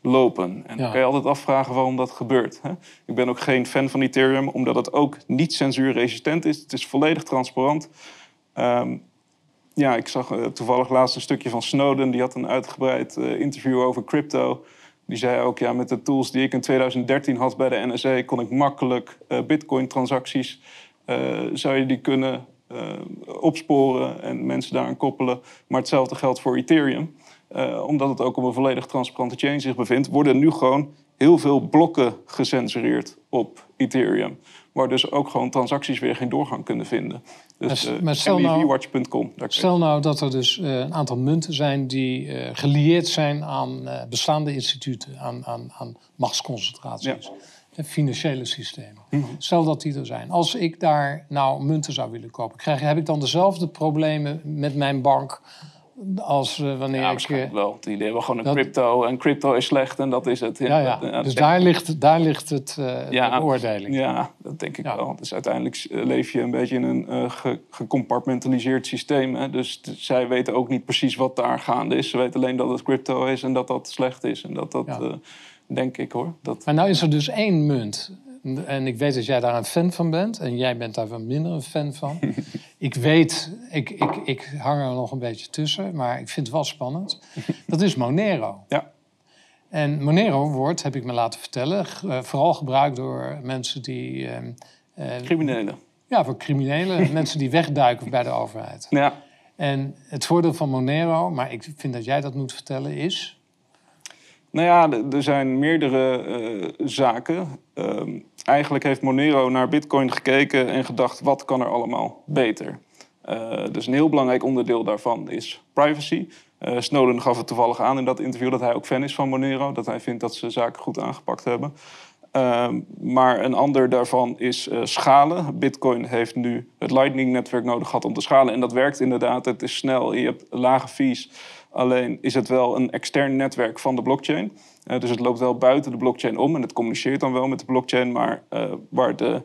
lopen. En dan kan je altijd afvragen waarom dat gebeurt. Hè? Ik ben ook geen fan van Ethereum, omdat het ook niet censuurresistent is. Het is volledig transparant. Um, ja, ik zag uh, toevallig laatst een stukje van Snowden. Die had een uitgebreid uh, interview over crypto. Die zei ook, ja, met de tools die ik in 2013 had bij de NSA... kon ik makkelijk uh, bitcoin-transacties... zou je die kunnen opsporen en mensen daaraan koppelen. Maar hetzelfde geldt voor Ethereum. Uh, omdat het ook op een volledig transparante chain zich bevindt, worden nu gewoon heel veel blokken gecensureerd op Ethereum. Waar dus ook gewoon transacties weer geen doorgang kunnen vinden. Dus uh, maar stel, nou, stel nou dat er dus een aantal munten zijn die gelieerd zijn aan bestaande instituten, aan, aan, aan machtsconcentraties. Ja financiële systemen. Mhm. Stel dat die er zijn. Als ik daar nou munten zou willen kopen, krijg, heb ik dan dezelfde problemen met mijn bank als uh, wanneer ja, ik... Uh, wel. Die hebben gewoon een crypto en crypto is slecht en dat is het. Ja, ja. ja dus daar ligt, daar ligt het, uh, ja, de beoordeling. Ja, dat denk ik wel. Dus uiteindelijk leef je een beetje in een ge gecompartmentaliseerd systeem. Hè? Dus zij weten ook niet precies wat daar gaande is. Ze weten alleen dat het crypto is en dat dat slecht is. En dat dat denk ik hoor. Dat... Maar nou is er dus één munt. En ik weet dat jij daar een fan van bent. En jij bent daar wel minder een fan van. *laughs* ik weet, ik, ik, ik hang er nog een beetje tussen, maar ik vind het wel spannend. Dat is Monero. Ja. En Monero wordt, heb ik me laten vertellen, eh, vooral gebruikt door mensen die... ehm, eh, Criminelen. ja, voor criminelen, *laughs* mensen die wegduiken bij de overheid. Ja. En het voordeel van Monero, maar ik vind dat jij dat moet vertellen, is... Nou ja, er zijn meerdere eh, zaken. Ehm, eigenlijk heeft Monero naar Bitcoin gekeken en gedacht: wat kan er allemaal beter? Eh, dus een heel belangrijk onderdeel daarvan is privacy. Eh, Snowden gaf het toevallig aan in dat interview dat hij ook fan is van Monero. Dat hij vindt dat ze zaken goed aangepakt hebben. Ehm, maar een ander daarvan is eh, schalen. Bitcoin heeft nu het Lightning-netwerk nodig gehad om te schalen. En dat werkt inderdaad. Het is snel, je hebt lage fees. Alleen is het wel een extern netwerk van de blockchain. Eh, dus het loopt wel buiten de blockchain om en het communiceert dan wel met de blockchain. Maar eh, waar de,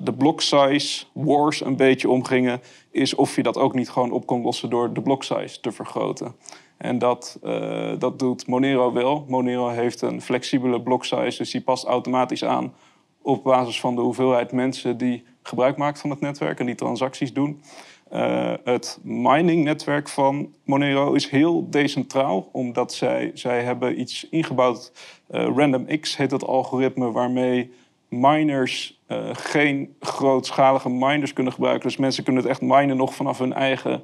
de block size wars een beetje om gingen, is of je dat ook niet gewoon op kon lossen door de block size te vergroten. En dat, eh, dat doet Monero wel. Monero heeft een flexibele block size, dus die past automatisch aan op basis van de hoeveelheid mensen die gebruik maken van het netwerk en die transacties doen. Eh, het mining-netwerk van Monero is heel decentraal, omdat zij, zij hebben iets ingebouwd. eh RandomX heet dat algoritme waarmee miners geen grootschalige miners kunnen gebruiken. Dus mensen kunnen het echt minen nog vanaf hun eigen,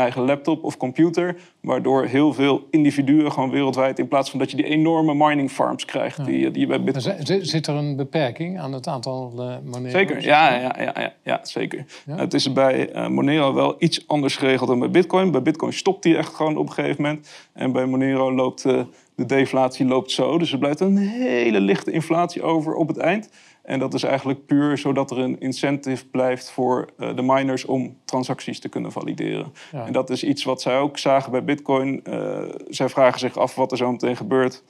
eh, eigen laptop of computer. Waardoor heel veel individuen gewoon wereldwijd, in plaats van dat je die enorme mining farms krijgt, die, die je bij Bitcoin Zit er een beperking aan het aantal eh Monero's? Zeker, ja, ja, ja, ja, ja zeker. Ja? Het is bij eh, Monero wel iets anders geregeld dan bij Bitcoin. Bij Bitcoin stopt die echt gewoon op een gegeven moment. En bij Monero loopt eh, de deflatie loopt zo. Dus er blijft een hele lichte inflatie over op het eind. En dat is eigenlijk puur zodat er een incentive blijft voor eh, de miners om transacties te kunnen valideren. Ja. En dat is iets wat zij ook zagen bij Bitcoin. Eh, zij vragen zich af wat er zo meteen gebeurt.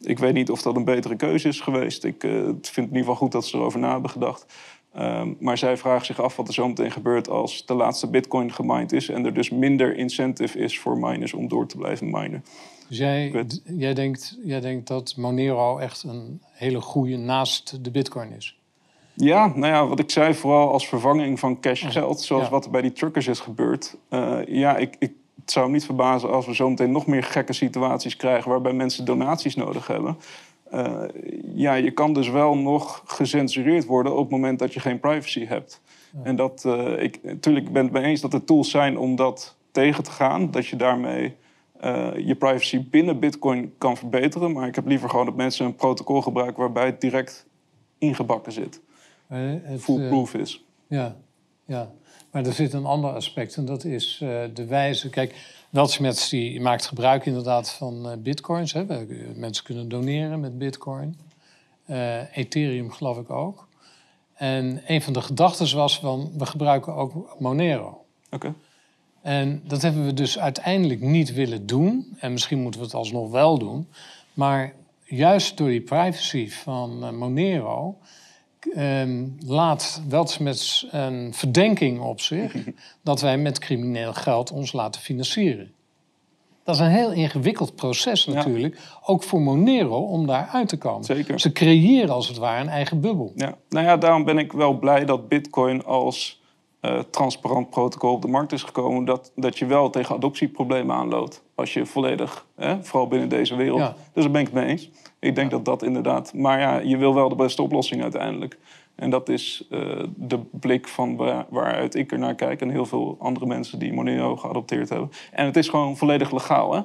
Ik weet niet of dat een betere keuze is geweest. Ik eh, vind het in ieder geval goed dat ze erover na hebben gedacht. Ehm, maar zij vragen zich af wat er zo meteen gebeurt als de laatste bitcoin gemined is... en er dus minder incentive is voor miners om door te blijven minen. Dus jij, weet- d- jij, denkt, jij denkt dat Monero echt een hele goede naast de bitcoin is? Ja, nou ja, wat ik zei, vooral als vervanging van cash geld... zoals Ja. wat er bij die truckers is gebeurd. Eh, ja, ik, ik, het zou me niet verbazen als we zo meteen nog meer gekke situaties krijgen... waarbij mensen donaties nodig hebben... Eh, ja, je kan dus wel nog gecensureerd worden op het moment dat je geen privacy hebt. En dat, eh, ik, natuurlijk ben het mee eens dat er tools zijn om dat tegen te gaan. Dat je daarmee eh, je privacy binnen Bitcoin kan verbeteren. Maar ik heb liever gewoon dat mensen een protocol gebruiken waarbij het direct ingebakken zit. Het, Foolproof is. Ja, ja. Maar er zit een ander aspect en dat is de wijze. Kijk, Weltschmerz die maakt gebruik inderdaad van eh, bitcoins. Hè. We- Mensen kunnen doneren met bitcoin. Eh, Ethereum geloof ik ook. En een van de gedachten was van, we gebruiken ook Monero. Oké. En dat hebben we dus uiteindelijk niet willen doen. En misschien moeten we het alsnog wel doen. Maar juist door die privacy van eh, Monero ehm, laat Weltschmerz een verdenking op zich *laughs* dat wij met crimineel geld ons laten financieren. Dat is een heel ingewikkeld proces natuurlijk, ook voor Monero om daar uit te komen. Zeker. Ze creëren als het ware een eigen bubbel. Ja. Nou ja, daarom ben ik wel blij dat Bitcoin als eh, transparant protocol op de markt is gekomen. Dat, dat je wel tegen adoptieproblemen aanloopt. Als je volledig, hè, vooral binnen deze wereld. Ja. Dus daar ben ik het mee eens. Ik denk dat dat inderdaad. Maar ja, je wil wel de beste oplossing uiteindelijk. En dat is eh, de blik van waar, waaruit ik er naar kijk. En heel veel andere mensen die Monero geadopteerd hebben. En het is gewoon volledig legaal, hè?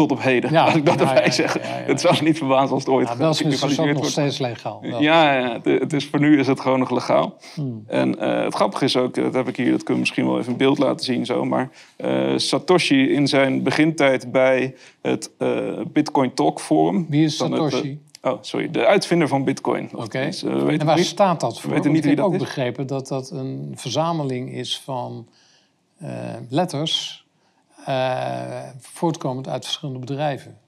Tot op heden, Ja, laat ik dat ja, erbij ja, zeggen. Het zou me niet verbazen als het ooit Ja, Weltschmerz is gelegaliseerd nog wordt. steeds legaal. Wel. Ja, ja het, het is, voor nu is het gewoon nog legaal. Hmm. En eh, het grappige is ook, dat heb ik hier, dat kunnen we misschien wel even in beeld laten zien zo. Maar eh, Satoshi in zijn begintijd bij het eh, Bitcoin Talk Forum. Wie is het, Satoshi? oh, sorry, de uitvinder van Bitcoin. Oké. we weten En waar niet. staat dat voor? weten Want niet ik heb ook is. begrepen dat dat een verzameling is van letters... eh, voortkomend uit verschillende bedrijven.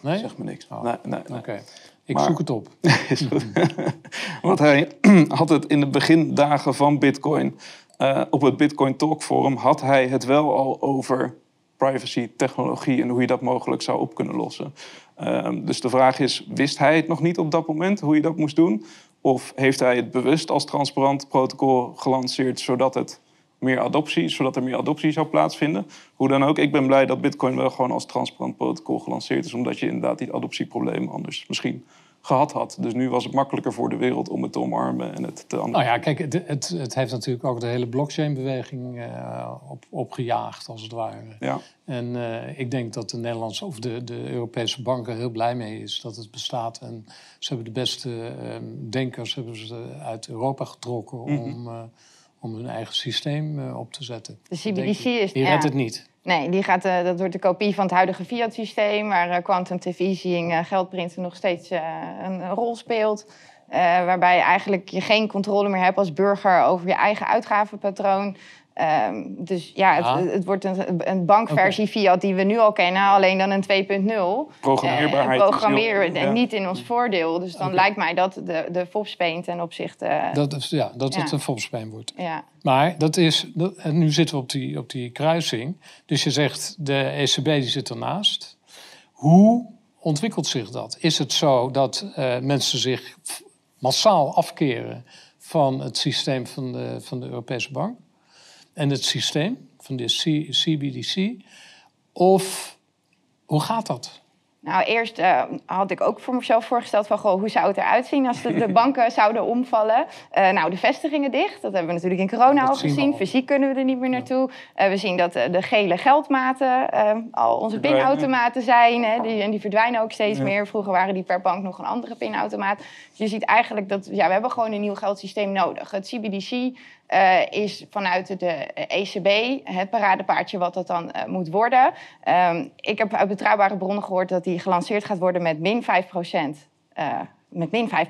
Nee? Zeg me niks. Oh. Nee, nee, nee. Oké, ik Maar- zoek het op. *laughs* Is goed. *laughs* Want hij *clears throat* had het in de begindagen van Bitcoin, eh, op het Bitcoin Talk Forum, had hij het wel al over privacy, technologie en hoe je dat mogelijk zou op kunnen lossen. Ehm, dus de vraag is, wist hij het nog niet op dat moment, hoe je dat moest doen? Of heeft hij het bewust als transparant protocol gelanceerd zodat het meer adoptie, zodat er meer adoptie zou plaatsvinden. Hoe dan ook, ik ben blij dat Bitcoin wel gewoon als transparant protocol gelanceerd is, omdat je inderdaad die adoptieproblemen anders misschien gehad had. Dus nu was het makkelijker voor de wereld om het te omarmen en het te Nou ja, kijk, het, het, het heeft natuurlijk ook de hele blockchain-beweging uh, op, opgejaagd, als het ware. Ja. En uh, ik denk dat de Nederlandse of de, de Europese banken heel blij mee is dat het bestaat. En ze hebben de beste uh, denkers hebben ze uit Europa getrokken mm -hmm. om, uh, om hun eigen systeem op te zetten. De CBDC is... Die redt het niet. Nee, die gaat, uh, dat wordt de kopie van het huidige fiat-systeem, waar uh, quantum easing, uh, geldprinten nog steeds een rol speelt. waarbij je eigenlijk je geen controle meer hebt als burger over je eigen uitgavenpatroon. Um, dus ja, Ja. Het, het wordt een, een bankversie fiat die we nu al kennen, alleen dan een 2.0. Programmeerbaarheid Eh, is programmeer heel- ja. niet in ons voordeel. Dus dan lijkt mij dat de, de FOPspeen ten opzichte... Dat, is- ja, dat het een volspijn wordt. ja. Maar dat is, dat- en nu zitten we op die, op die kruising. Dus je zegt, de ECB die zit ernaast. Hoe ontwikkelt zich dat? Is het zo dat eh, mensen zich massaal afkeren van het systeem van de, van de Europese Bank? En het systeem van de C- CBDC? Of hoe gaat dat? Nou, eerst eh, had ik ook voor mezelf voorgesteld van... Goh, hoe zou het eruit zien als de, de *laughs* banken zouden omvallen? Eh, nou, de vestigingen dicht. Dat hebben we natuurlijk in corona Dat al gezien. al. Fysiek kunnen we er niet meer naartoe. Eh, we zien dat de gele geldmaten al onze Verdwijnen. pinautomaten zijn. Hè, die, en die verdwijnen ook steeds Ja. meer. Vroeger waren die per bank nog een andere pinautomaat. Dus je ziet eigenlijk dat ja, we hebben gewoon een nieuw geldsysteem nodig. Het CBDC eh, is vanuit de ECB het paradepaardje wat dat dan eh, moet worden. Ehm, ik heb uit betrouwbare bronnen gehoord dat die gelanceerd gaat worden met min 5% eh, met min 5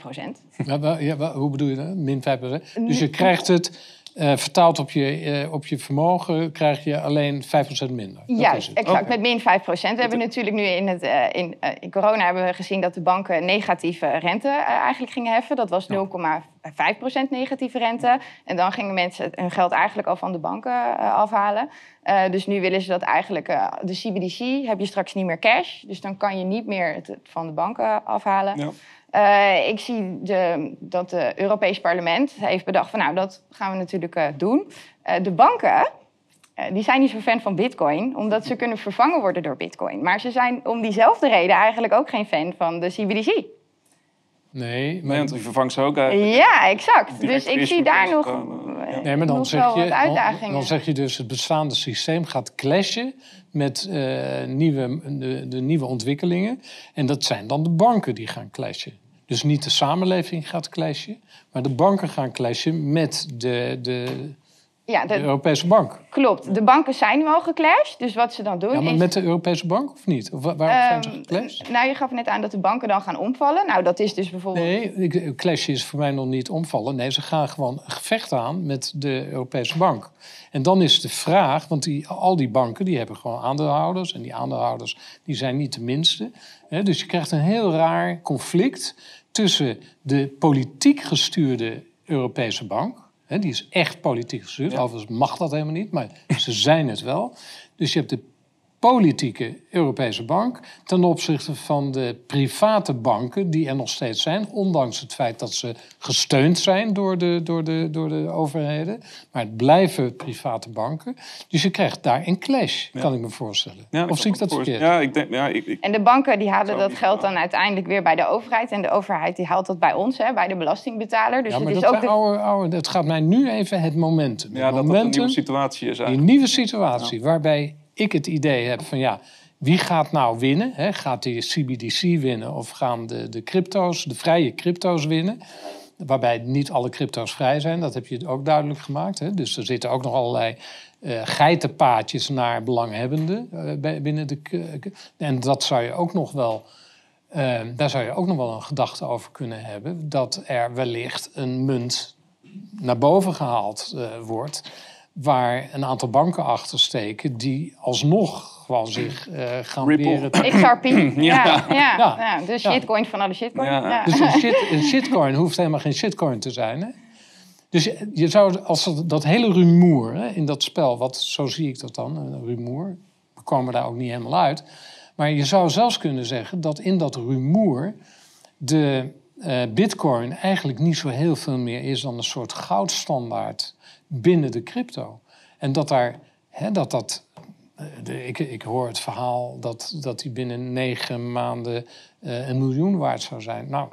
Ja, wa- ja, hoe bedoel je dat? Min 5% Dus je krijgt het eh, vertaald op je, eh, op je vermogen, krijg je alleen 5% minder. Juist, het. exact. Met min 5% We hebben natuurlijk nu in, het, eh, in, in corona hebben we gezien dat de banken negatieve rente eigenlijk gingen heffen. Dat was 0,5% negatieve rente. En dan gingen mensen hun geld eigenlijk al van de banken afhalen. Dus nu willen ze dat eigenlijk, de CBDC heb je straks niet meer cash. Dus dan kan je niet meer het van de banken afhalen. Ja. Eh, ik zie de, dat het Europees Parlement heeft bedacht van nou, dat gaan we natuurlijk eh, doen. Eh, de banken, die zijn niet zo fan van bitcoin, omdat ze kunnen vervangen worden door bitcoin. Maar ze zijn om diezelfde reden eigenlijk ook geen fan van de CBDC. Nee, Nee, maar, want die vervangt ze ook eigenlijk. Ja, exact. Dus ik zie daar nog, ja. nee, maar dan, nog zeg wel je, wat dan, uitdagingen. dan zeg je dus het bestaande systeem gaat clashen met eh, nieuwe, de, de nieuwe ontwikkelingen. En dat zijn dan de banken die gaan clashen. Dus niet de samenleving gaat clashen, maar de banken gaan clashen met de, de, ja, de Europese bank. klopt. De banken zijn nu al geclashed. Dus wat ze dan doen Ja, maar is... met de Europese bank of niet? Of waarom zijn ze Ehm, geclashed? nou, je gaf net aan dat de banken dan gaan omvallen. Nou, dat is dus bijvoorbeeld... Nee, clashen is voor mij nog niet omvallen. Nee, ze gaan gewoon een gevecht aan met de Europese bank. En dan is de vraag, want die, al die banken die hebben gewoon aandeelhouders. En die aandeelhouders die zijn niet de minste. Hè, dus je krijgt een heel raar conflict tussen de politiek gestuurde Europese bank. Die is echt politiek gestuurd. Ja. Overigens mag dat helemaal niet, maar ze zijn het wel. Dus je hebt de politieke Europese bank ten opzichte van de private banken die er nog steeds zijn, ondanks het feit dat ze gesteund zijn door de, door de, door de overheden. Maar het blijven private banken. Dus je krijgt daar een clash, kan ik me voorstellen. Ja, of zie ik dat verkeerd? Ja, ik denk, ja, ik, ik, En de banken die halen dat geld dan uiteindelijk weer bij de overheid. En de overheid die haalt dat bij ons, hè, bij de belastingbetaler. Dus Ja, maar het is dat, ook de... oude, oude, dat gaat mij nu even het momentum. ja, het dat dat een momentum nieuwe situatie is Die eigenlijk. nieuwe situatie waarbij ik het idee heb van ja, wie gaat nou winnen? Gaat die CBDC winnen of gaan de, de crypto's, de vrije crypto's winnen? Waarbij niet alle crypto's vrij zijn, dat heb je ook duidelijk gemaakt. Hè? Dus er zitten ook nog allerlei eh geitenpaadjes naar belanghebbenden eh, binnen de. En dat zou je ook nog wel. eh, daar zou je ook nog wel een gedachte over kunnen hebben. Dat er wellicht een munt naar boven gehaald eh, wordt. Waar een aantal banken achter steken die alsnog gewoon zich eh, gaan Ripple. weren. XRP. *clears throat* ja, ja, ja, Ja. de Ja. shitcoin van alle shitcoin. Ja. Ja. Dus een, *laughs* shit, een shitcoin hoeft helemaal geen shitcoin te zijn. Hè? Dus je, je zou, als dat, dat hele rumoer hè, in dat spel, wat, zo zie ik dat dan, een rumoer, we komen daar ook niet helemaal uit. Maar je zou zelfs kunnen zeggen dat in dat rumoer de eh, Bitcoin eigenlijk niet zo heel veel meer is dan een soort goudstandaard binnen de crypto. En dat daar, hè, dat dat. eh, de- ik, ik hoor het verhaal dat, dat die binnen negen maanden eh, een miljoen waard zou zijn. Nou,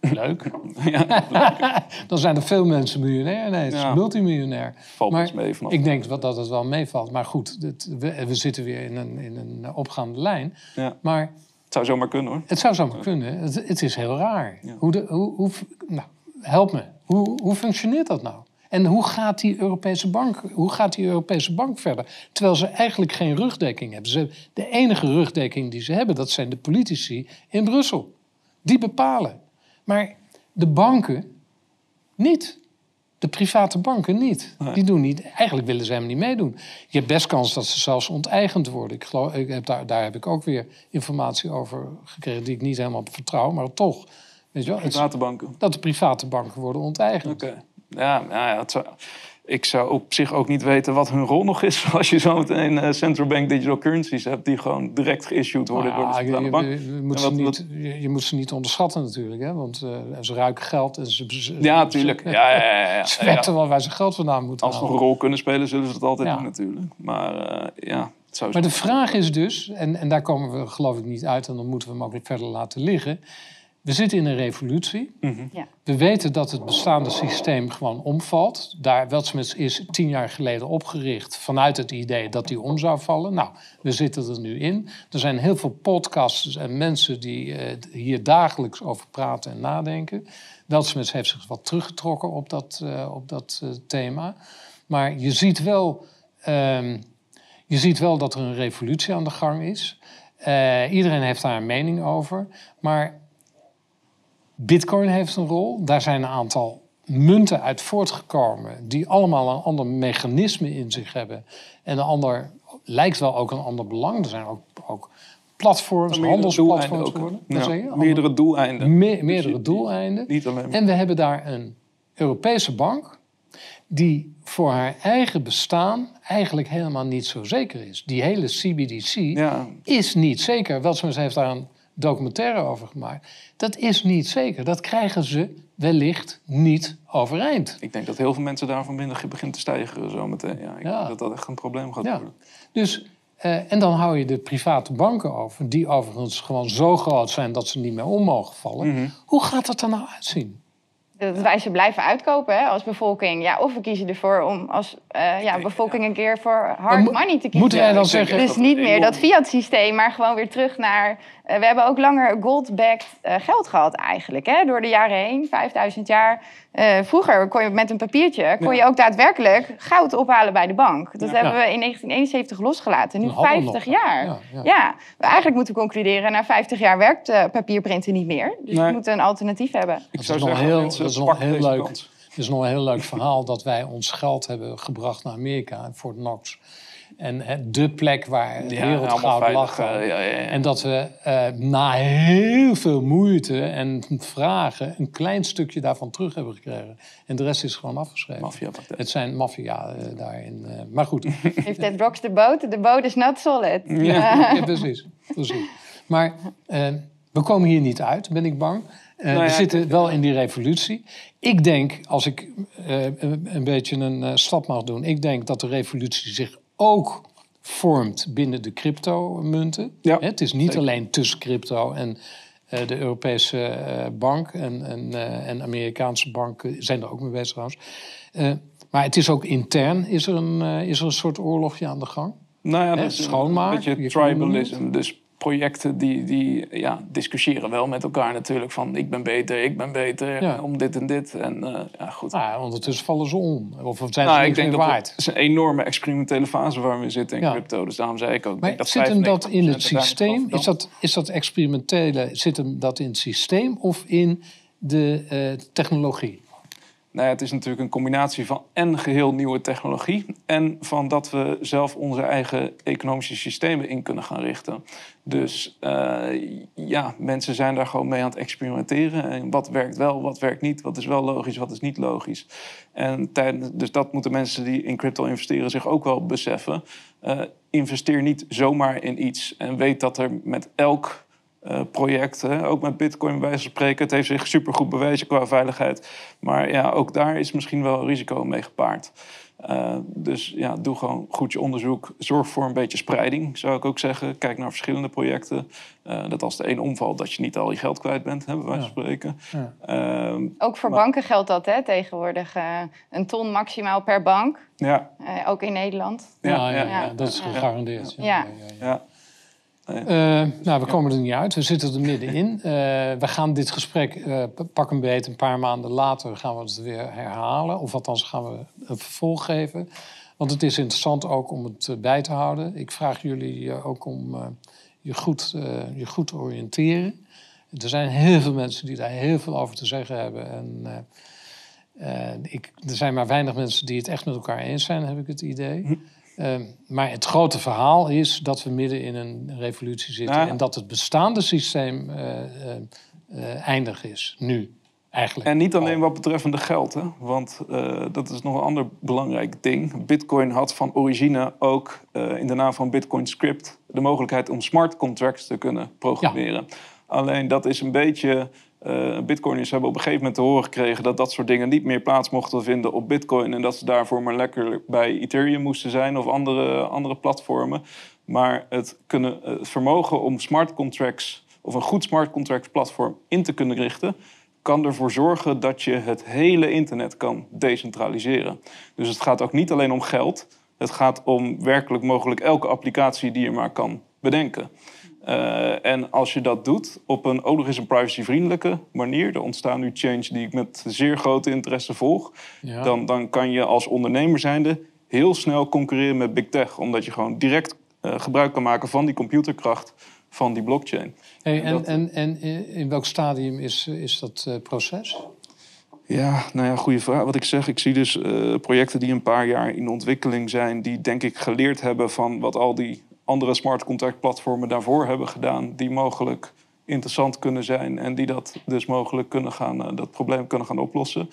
leuk. *laughs* *laughs* Dan zijn er veel mensen miljonair ineens, Ja. multimiljonair. Valt Maar mee vanaf. Ik denk dat het wel meevalt. Maar goed, het- we, we zitten weer in een, in een opgaande lijn. Ja. Maar Het zou zomaar kunnen hoor. het zou zomaar kunnen. Het, het is heel raar. Ja. Hoe de, hoe, hoe, nou, help me. Hoe, hoe functioneert dat nou? En hoe gaat, die Europese bank, hoe gaat die Europese bank verder? Terwijl ze eigenlijk geen rugdekking hebben. Ze, de enige rugdekking die ze hebben, dat zijn de politici in Brussel. Die bepalen. Maar de banken niet. De private banken niet. Nee. Die doen niet. Eigenlijk willen ze helemaal niet meedoen. Je hebt best kans dat ze zelfs onteigend worden. Ik geloof, ik heb daar, daar heb ik ook weer informatie over gekregen die ik niet helemaal vertrouw, maar toch. Weet je wel, het, Waterbanken. dat de private banken worden onteigend. Oké. Ja, nou ja het zou, ik zou op zich ook niet weten wat hun rol nog is. *laughs* Als je zo meteen eh, central bank digital currencies hebt die gewoon direct geissued worden Nou door de centrale bank. je- je moet wat- niet, je, je moet ze niet onderschatten natuurlijk. Hè? Want eh, ze ruiken geld en ze, ze, Ja, tuurlijk. Ze, Ja, ja, ja, ja. *laughs* ze Ja. weten wel waar ze geld vandaan moeten Als ze nog een rol kunnen spelen, zullen ze het altijd Ja. doen natuurlijk. Maar eh, ja, het zou Maar de vraag is dus, en, en daar komen we geloof ik niet uit... en dan moeten we hem ook verder laten liggen. We zitten in een revolutie. Mhm. Ja. We weten dat het bestaande systeem gewoon omvalt. Daar is tien jaar geleden opgericht vanuit het idee dat die om zou vallen. Nou, we zitten er nu in. Er zijn heel veel podcasts en mensen die eh, hier dagelijks over praten en nadenken. Weltsmets heeft zich wat teruggetrokken op dat, eh, op dat eh, thema. Maar je ziet wel... ehm, je ziet wel dat er een revolutie aan de gang is. Eh, iedereen heeft daar een mening over. Maar Bitcoin heeft een rol. Daar zijn een aantal munten uit voortgekomen. die allemaal een ander mechanisme in zich hebben. En een ander, lijkt wel ook een ander belang. Er zijn ook, ook platforms, Meerdere handelsplatforms geworden. Ja, meerdere doeleinden. Me- Dus meerdere doeleinden. Niet alleen. En we hebben daar een Europese bank die voor haar eigen bestaan eigenlijk helemaal niet zo zeker is. Die hele CBDC Ja, is niet zeker. Weltsmans heeft daar een documentaire over gemaakt. Dat is niet zeker. Dat krijgen ze wellicht niet overeind. ik denk dat heel veel mensen daarvan binnen begint te stijgen zometeen. Ja, ik Ja. denk dat dat echt een probleem gaat Ja. worden. Dus, eh, en dan hou je de private banken over, die overigens gewoon zo groot zijn dat ze niet meer om mogen vallen. Mhm. Hoe gaat dat er nou uitzien? Dat wij ze blijven uitkopen hè, als bevolking. Ja, of we kiezen ervoor om als eh, ja, bevolking een keer voor hard mo- money te kiezen. moeten wij dan zeggen- Dus niet meer dat enorm- fiat-systeem, maar gewoon weer terug naar... eh, we hebben ook langer gold-backed eh, geld gehad eigenlijk, hè, door de jaren heen. 5000 jaar. Eh, vroeger kon je met een papiertje kon je ook daadwerkelijk goud ophalen bij de bank. Dat Ja. hebben we in 1971 losgelaten. Nu Dan hadden we 50 nog. jaar. Ja, ja. Ja, we eigenlijk moeten concluderen... na 50 jaar werkt eh, papierprinten niet meer. Dus Nee. we moeten een alternatief hebben. Ik is zou nog zeggen, heel- mensen, dat is nog heel deze leuk. Het is nog een heel leuk verhaal dat wij ons geld hebben gebracht naar Amerika, Fort Knox. En eh, de plek waar het Ja, allemaal wereldgoud lag. eh, al. ja, ja, ja. En dat we eh, na heel veel moeite en vragen een klein stukje daarvan terug hebben gekregen. En de rest is gewoon afgeschreven. Het. Zijn maffia eh, daarin. maar goed, *laughs* If that rocks the boat, the boat is not solid. ja, ja, *laughs* precies, precies. Maar we komen hier niet uit, ben ik bang. Eh, Nou we zitten wel in die revolutie. Ik denk, als ik eh, een, beetje een stap mag doen... ik denk dat de revolutie zich ook vormt binnen de cryptomunten. Ja, het is niet zeker. alleen tussen crypto en eh, de Europese eh, bank... En, en, eh, en Amerikaanse banken zijn er ook mee bezig trouwens. Maar het is ook intern, is er een, is er een soort oorlogje aan de gang. Nou ja, Hè, dat is schoonmaak, een je beetje tribalism. Dus projecten die, die ja, discussiëren wel met elkaar natuurlijk. Van ik ben beter, ik ben beter, Ja. om dit en dit. En eh, ja, goed. Nou, ondertussen vallen ze om. Of zijn ze nou, ik denk waard. het is een enorme experimentele fase waar we zitten in Ja. crypto. Dus daarom zei ik ook. Maar dat zit hem dat 95% in het systeem? Is dat, is dat experimentele, zit hem dat in het systeem of in de eh, technologie? Nou ja, het is natuurlijk een combinatie van en geheel nieuwe technologie... en van dat we zelf onze eigen economische systemen in kunnen gaan richten. Dus eh, ja, mensen zijn daar gewoon mee aan het experimenteren. En wat werkt wel, wat werkt niet, wat is wel logisch, wat is niet logisch. En dus dat moeten mensen die in crypto investeren zich ook wel beseffen. Eh, investeer niet zomaar in iets en weet dat er met elk eh, project. Hè? Ook met Bitcoin bij wijze van spreken. Het heeft zich supergoed bewezen qua veiligheid. Maar ja, ook daar is misschien wel risico mee gepaard. Uh, dus ja, doe gewoon goed je onderzoek. Zorg voor een beetje spreiding, zou ik ook zeggen. Kijk naar verschillende projecten. Uh, dat als de een omvalt, dat je niet al je geld kwijt bent, hè, bij wijze van spreken. Ja. Uh, ook voor maar... banken geldt dat hè, tegenwoordig. een ton maximaal per bank. Ja. ook in Nederland. Ja, ja, ja dat is gegarandeerd. ja. Uh, nou, we komen er niet uit. We zitten er middenin. Uh, we gaan dit gesprek uh, pak een beet een paar maanden later gaan we het weer herhalen. Of althans gaan we een vervolg geven. Want het is interessant ook om het bij te houden. Ik vraag jullie ook om je, goed, je goed te oriënteren. Er zijn heel veel mensen die daar heel veel over te zeggen hebben. En ik, er zijn maar weinig mensen die het echt met elkaar eens zijn, heb ik het idee. Hm. Ehm, maar het grote verhaal is dat we midden in een revolutie zitten en dat het bestaande systeem uh, eindig is, nu. Eigenlijk. En niet alleen wat betreffende geld, hè? want dat is nog een ander belangrijk ding. Bitcoin had van origine ook in de naam van Bitcoin Script de mogelijkheid om smart contracts te kunnen programmeren. Alleen dat is een beetje uh, Bitcoiners hebben op een gegeven moment te horen gekregen dat dat soort dingen niet meer plaats mochten vinden op Bitcoin. En dat ze daarvoor maar lekker bij Ethereum moesten zijn of andere, andere platformen. Maar het, kunnen, het vermogen om smart contracts of een goed smart contract platform in te kunnen richten, kan ervoor zorgen dat je het hele internet kan decentraliseren. Dus het gaat ook niet alleen om geld. Het gaat om werkelijk mogelijk elke applicatie die je maar kan bedenken. Uh, en als je dat doet op een ook nog eens een privacyvriendelijke manier, er ontstaan nu change die ik met zeer grote interesse volg, dan, dan kan je als ondernemer zijnde heel snel concurreren met big tech, omdat je gewoon direct uh, gebruik kan maken van die computerkracht van die blockchain. Hey, en, en, en, in welk stadium is, is dat uh, proces? Ja, nou ja, goede vraag. Wat ik zeg, ik zie dus uh, projecten die een paar jaar in ontwikkeling zijn, die denk ik geleerd hebben van wat al die andere smart contract platformen daarvoor hebben gedaan, die mogelijk interessant kunnen zijn en die dat dus mogelijk kunnen gaan, uh, dat probleem kunnen gaan oplossen.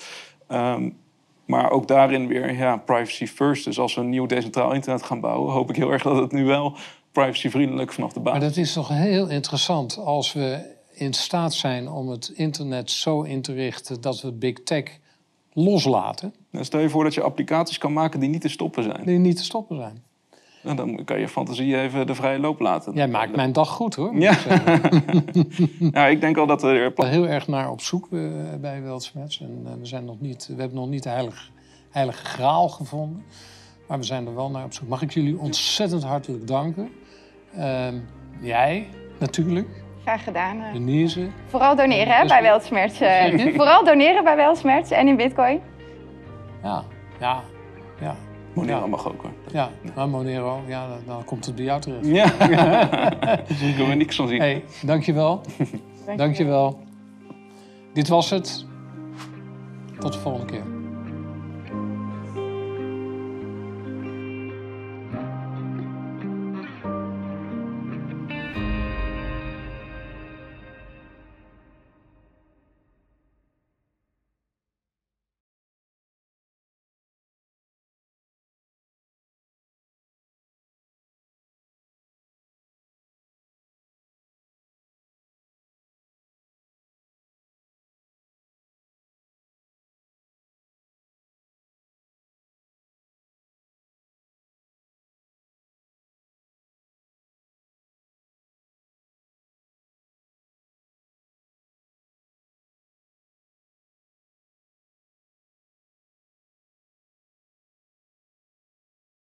Um, maar ook daarin weer ja, privacy first. Dus als we een nieuw decentraal internet gaan bouwen, hoop ik heel erg dat het nu wel privacyvriendelijk vanaf de baan. Maar dat is toch heel interessant als we in staat zijn om het internet zo in te richten dat we big tech loslaten. Dan stel je voor dat je applicaties kan maken die niet te stoppen zijn. Die niet te stoppen zijn. En dan kan je fantasie even de vrije loop laten. Jij maakt mijn dag goed hoor. Ja. *laughs* ja, ik denk al dat er. heel erg naar op zoek uh, bij Weltsmets. En uh, we, zijn nog niet, we hebben nog niet de heilige, heilige graal gevonden. Maar we zijn er wel naar op zoek. Mag ik jullie ontzettend hartelijk danken. Uh, jij natuurlijk. Graag gedaan. Eh. Denise. Vooral doneren hè, bij Weltsmerts. Vooral doneren bij Weltsmerts en in Bitcoin. Ja, ja, ja. Monero mag ook hoor. Ja, maar Monero, ja, dan, komt het bij jou terug. Ja, *laughs* ik wil er niks van zien. Hey, *laughs* dankjewel. dankjewel. Dit was het. Tot de volgende keer.